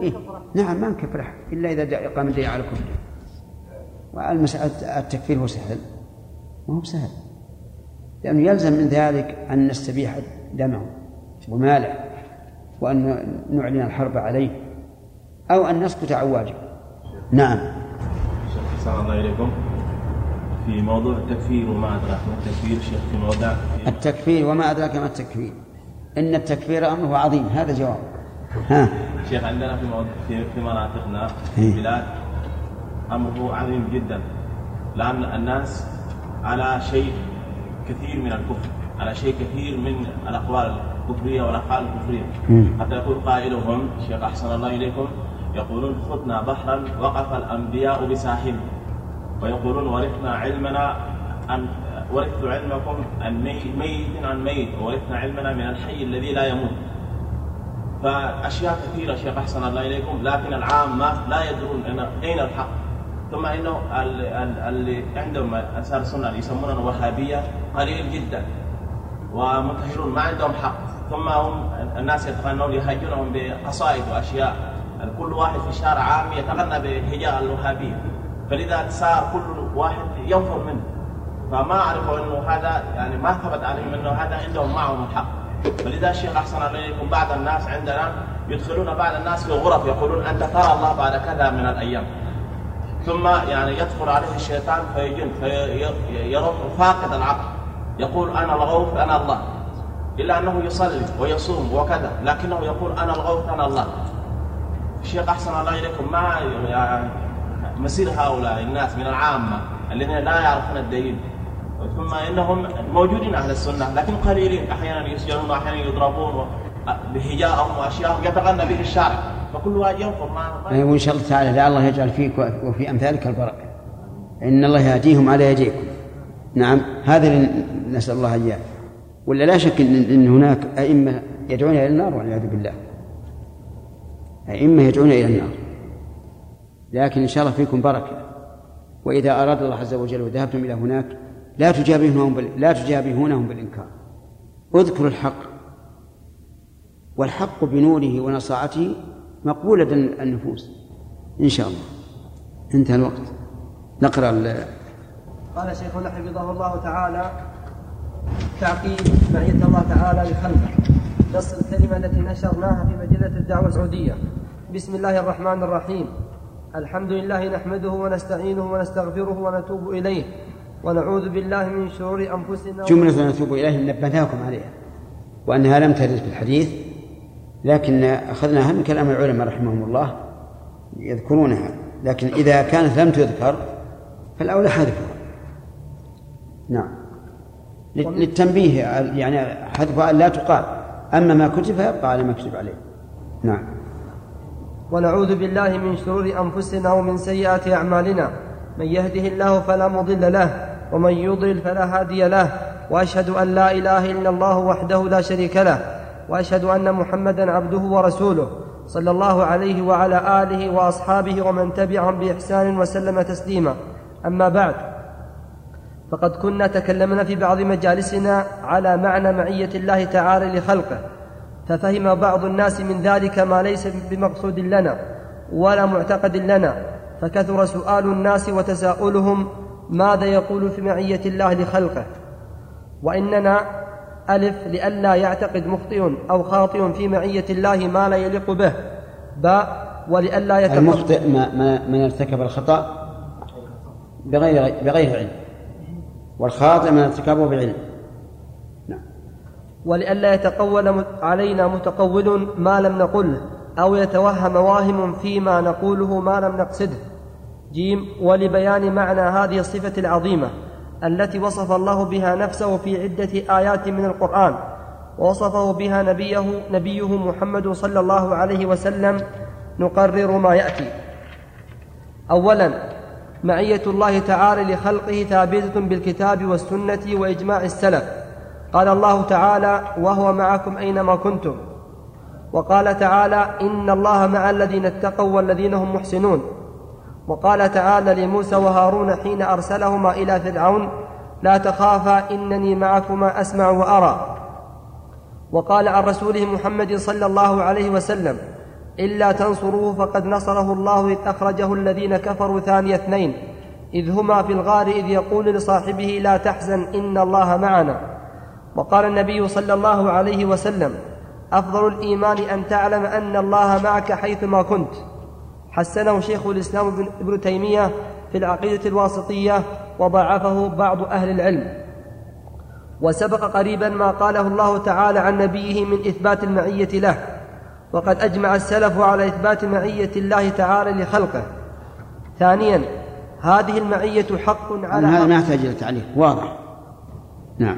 Speaker 1: إيه؟ نعم ما نكفر إلا إذا اقام الدليل على كفره والمسألة التكفير هو سهل ما هو سهل لأنه يلزم من ذلك أن نستبيح دمه وماله وأن نعلن الحرب عليه أو أن نسكت عن واجب نعم شيخ الله إليكم في موضوع التكفير وما أدراك ما التكفير شيخ في موضع التكفير وما أدراك ما التكفير إن التكفير أمره عظيم هذا جواب
Speaker 6: ها شيخ عندنا في في مناطقنا في إيه. البلاد أمره عظيم جدا لأن الناس على شيء كثير من الكفر على شيء كثير من الأقوال الكفرية والأفعال الكفرية حتى يقول قائلهم شيخ أحسن الله إليكم يقولون خذنا بحرا وقف الأنبياء بساحله ويقولون ورثنا علمنا أن ورثت علمكم عن ميت عن ميت وورثنا علمنا من الحي الذي لا يموت فاشياء كثيره شيخ احسن الله اليكم لكن العامه لا يدرون اين الحق كما انه اللي عندهم اثار اللي يسمونهم وهابيه قليل جدا ومنتشرون ما عندهم حق ثم هم الناس يتغنون يهجونهم بقصائد واشياء كل واحد في الشارع عام يتغنى بهجاء الوهابيه فلذا صار كل واحد ينفر منه فما اعرفوا انه هذا يعني ما ثبت عليهم انه هذا عندهم معهم الحق فلذا الشيخ احسن عليكم بعض الناس عندنا يدخلون بعض الناس في غرف يقولون انت ترى الله بعد كذا من الايام ثم يعني يدخل عليه الشيطان فيجن فيروح فاقد العقل يقول انا الغوث انا الله الا انه يصلي ويصوم وكذا لكنه يقول انا الغوث انا الله الشيخ احسن الله اليكم ما يعني مسير هؤلاء الناس من العامه الذين لا يعرفون الدين ثم انهم موجودين اهل السنه لكن قليلين احيانا يسجنون واحيانا يضربون بحجارهم واشياءهم يتغنى به الشارع فكل واحد ينظر
Speaker 1: ما ان شاء
Speaker 6: الله
Speaker 1: تعالى الله يجعل فيك وفي امثالك البركه ان الله يهديهم على يديكم نعم هذا نسال الله اياه ولا لا شك ان, إن هناك ائمه يدعون الى النار والعياذ بالله ائمه يدعون الى النار لكن ان شاء الله فيكم بركه واذا اراد الله عز وجل وذهبتم الى هناك لا تجابهونهم بال... لا تجابهونهم بالانكار اذكروا الحق والحق بنوره ونصاعته مقبولة النفوس إن شاء الله انتهى الوقت نقرأ
Speaker 7: قال شيخنا حفظه الله تعالى تعقيب معية الله تعالى لخلقه نص الكلمة التي نشرناها في مجلة الدعوة السعودية بسم الله الرحمن الرحيم الحمد لله نحمده ونستعينه ونستغفره ونتوب إليه ونعوذ بالله من شرور أنفسنا
Speaker 1: جملة نتوب إليه نبهناكم عليها وأنها لم ترد في الحديث لكن أخذناها من كلام العلماء رحمهم الله يذكرونها لكن إذا كانت لم تذكر فالأولى حذفها نعم للتنبيه يعني حذفها لا تقال أما ما كتب فيبقى على ما كتب عليه نعم
Speaker 7: ونعوذ بالله من شرور أنفسنا ومن سيئات أعمالنا من يهده الله فلا مضل له ومن يضلل فلا هادي له وأشهد أن لا إله إلا الله وحده لا شريك له واشهد ان محمدا عبده ورسوله صلى الله عليه وعلى اله واصحابه ومن تبعهم باحسان وسلم تسليما اما بعد فقد كنا تكلمنا في بعض مجالسنا على معنى معيه الله تعالى لخلقه ففهم بعض الناس من ذلك ما ليس بمقصود لنا ولا معتقد لنا فكثر سؤال الناس وتساؤلهم ماذا يقول في معيه الله لخلقه واننا ألف لئلا يعتقد مخطئ أو خاطئ في معية الله ما لا يليق به باء ولئلا يتقرب
Speaker 1: المخطئ ما, ما من ارتكب الخطأ بغير بغير علم والخاطئ من ارتكبه بعلم
Speaker 7: نعم ولئلا يتقول علينا متقول ما لم نقله أو يتوهم واهم فيما نقوله ما لم نقصده جيم ولبيان معنى هذه الصفة العظيمة التي وصف الله بها نفسه في عدة آيات من القرآن ووصفه بها نبيه نبيه محمد صلى الله عليه وسلم نقرر ما يأتي أولا معية الله تعالى لخلقه ثابتة بالكتاب والسنة وإجماع السلف قال الله تعالى وهو معكم أينما كنتم وقال تعالى إن الله مع الذين اتقوا والذين هم محسنون وقال تعالى لموسى وهارون حين أرسلهما إلى فرعون لا تخافا إنني معكما أسمع وأرى وقال عن رسوله محمد صلى الله عليه وسلم إلا تنصروه فقد نصره الله إذ أخرجه الذين كفروا ثاني اثنين إذ هما في الغار إذ يقول لصاحبه لا تحزن إن الله معنا وقال النبي صلى الله عليه وسلم أفضل الإيمان أن تعلم أن الله معك حيثما كنت حسنه شيخ الإسلام ابن تيمية في العقيدة الواسطية وضعفه بعض أهل العلم وسبق قريبا ما قاله الله تعالى عن نبيه من إثبات المعية له وقد أجمع السلف على إثبات معية الله تعالى لخلقه ثانيا هذه المعية حق على هذا ما يحتاج إلى تعليق
Speaker 1: واضح نعم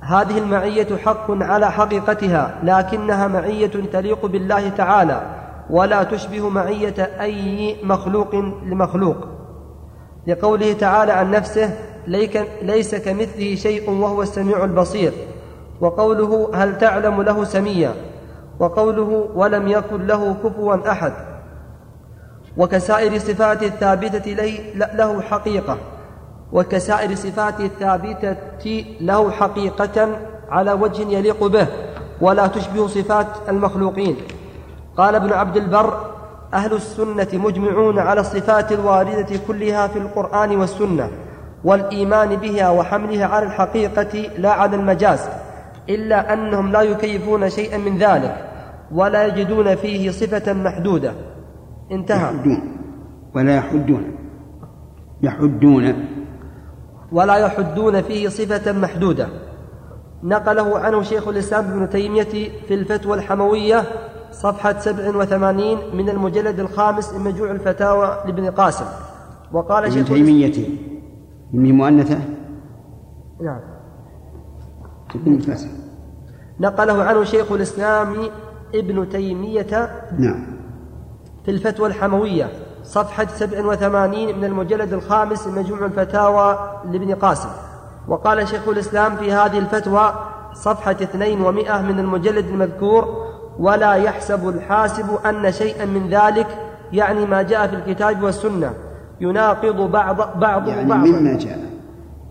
Speaker 7: هذه المعية حق على حقيقتها لكنها معية تليق بالله تعالى ولا تشبه معية أي مخلوق لمخلوق لقوله تعالى عن نفسه ليس كمثله شيء وهو السميع البصير وقوله هل تعلم له سميا وقوله ولم يكن له كفوا أحد وكسائر صفاته الثابتة له حقيقة وكسائر صفاته الثابتة له حقيقة على وجه يليق به ولا تشبه صفات المخلوقين قال ابن عبد البر أهل السنة مجمعون على الصفات الواردة كلها في القرآن والسنة والإيمان بها وحملها على الحقيقة لا على المجاز إلا أنهم لا يكيفون شيئا من ذلك ولا يجدون فيه صفة محدودة
Speaker 1: انتهى يحدون ولا يحدون يحدون
Speaker 7: ولا يحدون فيه صفة محدودة نقله عنه شيخ الإسلام ابن تيمية في الفتوى الحموية صفحة 87 من المجلد الخامس من مجموع الفتاوى لابن قاسم
Speaker 1: وقال ابن تيمية من مؤنثة نعم
Speaker 7: ابن قاسم نقله عنه شيخ الإسلام ابن تيمية نعم في الفتوى الحموية صفحة 87 من المجلد الخامس من مجموع الفتاوى لابن قاسم وقال شيخ الإسلام في هذه الفتوى صفحة 200 من المجلد المذكور ولا يحسب الحاسب أن شيئا من ذلك يعني ما جاء في الكتاب والسنة يناقض بعض بعض يعني
Speaker 1: بعض مما جاء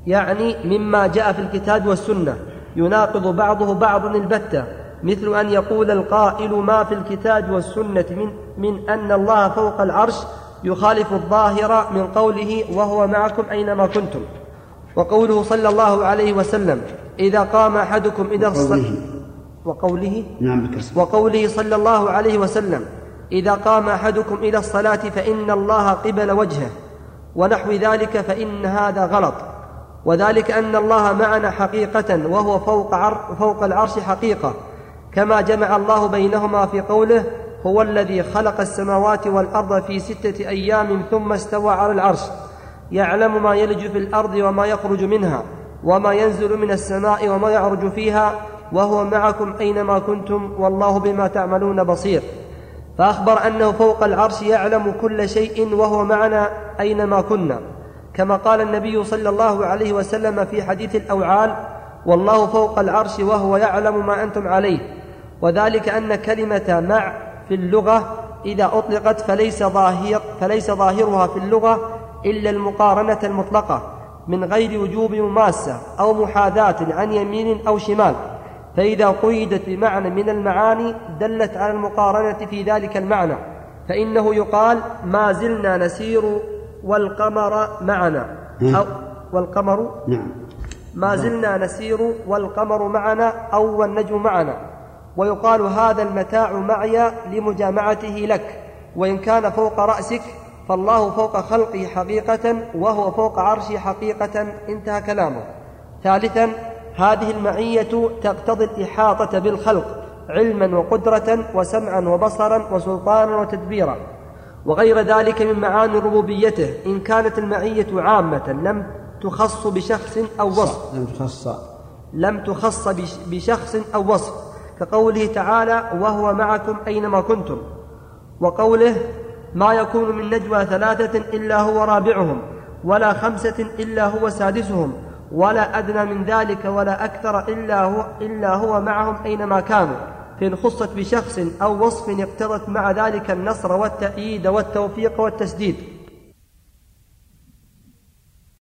Speaker 7: يعني مما جاء في الكتاب والسنة يناقض بعضه بعضا البتة مثل أن يقول القائل ما في الكتاب والسنة من, من أن الله فوق العرش يخالف الظاهر من قوله وهو معكم أينما كنتم وقوله صلى الله عليه وسلم إذا قام أحدكم إذا الصلاة وقوله نعم بكسر وقوله صلى الله عليه وسلم إذا قام أحدكم إلى الصلاة فإن الله قبل وجهه ونحو ذلك فإن هذا غلط وذلك أن الله معنا حقيقة وهو فوق, عر فوق العرش حقيقة كما جمع الله بينهما في قوله هو الذي خلق السماوات والأرض في ستة أيام ثم استوى على العرش يعلم ما يلج في الأرض وما يخرج منها وما ينزل من السماء وما يعرج فيها وهو معكم أينما كنتم والله بما تعملون بصير فأخبر أنه فوق العرش يعلم كل شيء وهو معنا أينما كنا كما قال النبي صلى الله عليه وسلم في حديث الأوعال والله فوق العرش وهو يعلم ما أنتم عليه وذلك أن كلمة مع في اللغة إذا أطلقت فليس, ظاهر فليس ظاهرها في اللغة إلا المقارنة المطلقة من غير وجوب مماسة أو محاذاة عن يمين أو شمال فإذا قيدت بمعنى من المعاني دلت على المقارنة في ذلك المعنى فإنه يقال ما زلنا نسير والقمر معنا
Speaker 1: نعم. أو
Speaker 7: والقمر نعم ما نعم. زلنا نسير والقمر معنا أو والنجم معنا ويقال هذا المتاع معي لمجامعته لك وإن كان فوق رأسك فالله فوق خلقه حقيقة وهو فوق عرشه حقيقة انتهى كلامه ثالثا هذه المعية تقتضي الإحاطة بالخلق علما وقدرة وسمعا وبصرا وسلطانا وتدبيرا وغير ذلك من معاني ربوبيته إن كانت المعية عامة لم تخص بشخص أو وصف
Speaker 1: لم تخص
Speaker 7: لم تخص بشخص أو وصف كقوله تعالى وهو معكم أينما كنتم وقوله ما يكون من نجوى ثلاثة إلا هو رابعهم ولا خمسة إلا هو سادسهم ولا أدنى من ذلك ولا أكثر إلا هو, إلا هو معهم أينما كانوا فإن خصت بشخص أو وصف اقتضت مع ذلك النصر والتأييد والتوفيق والتسديد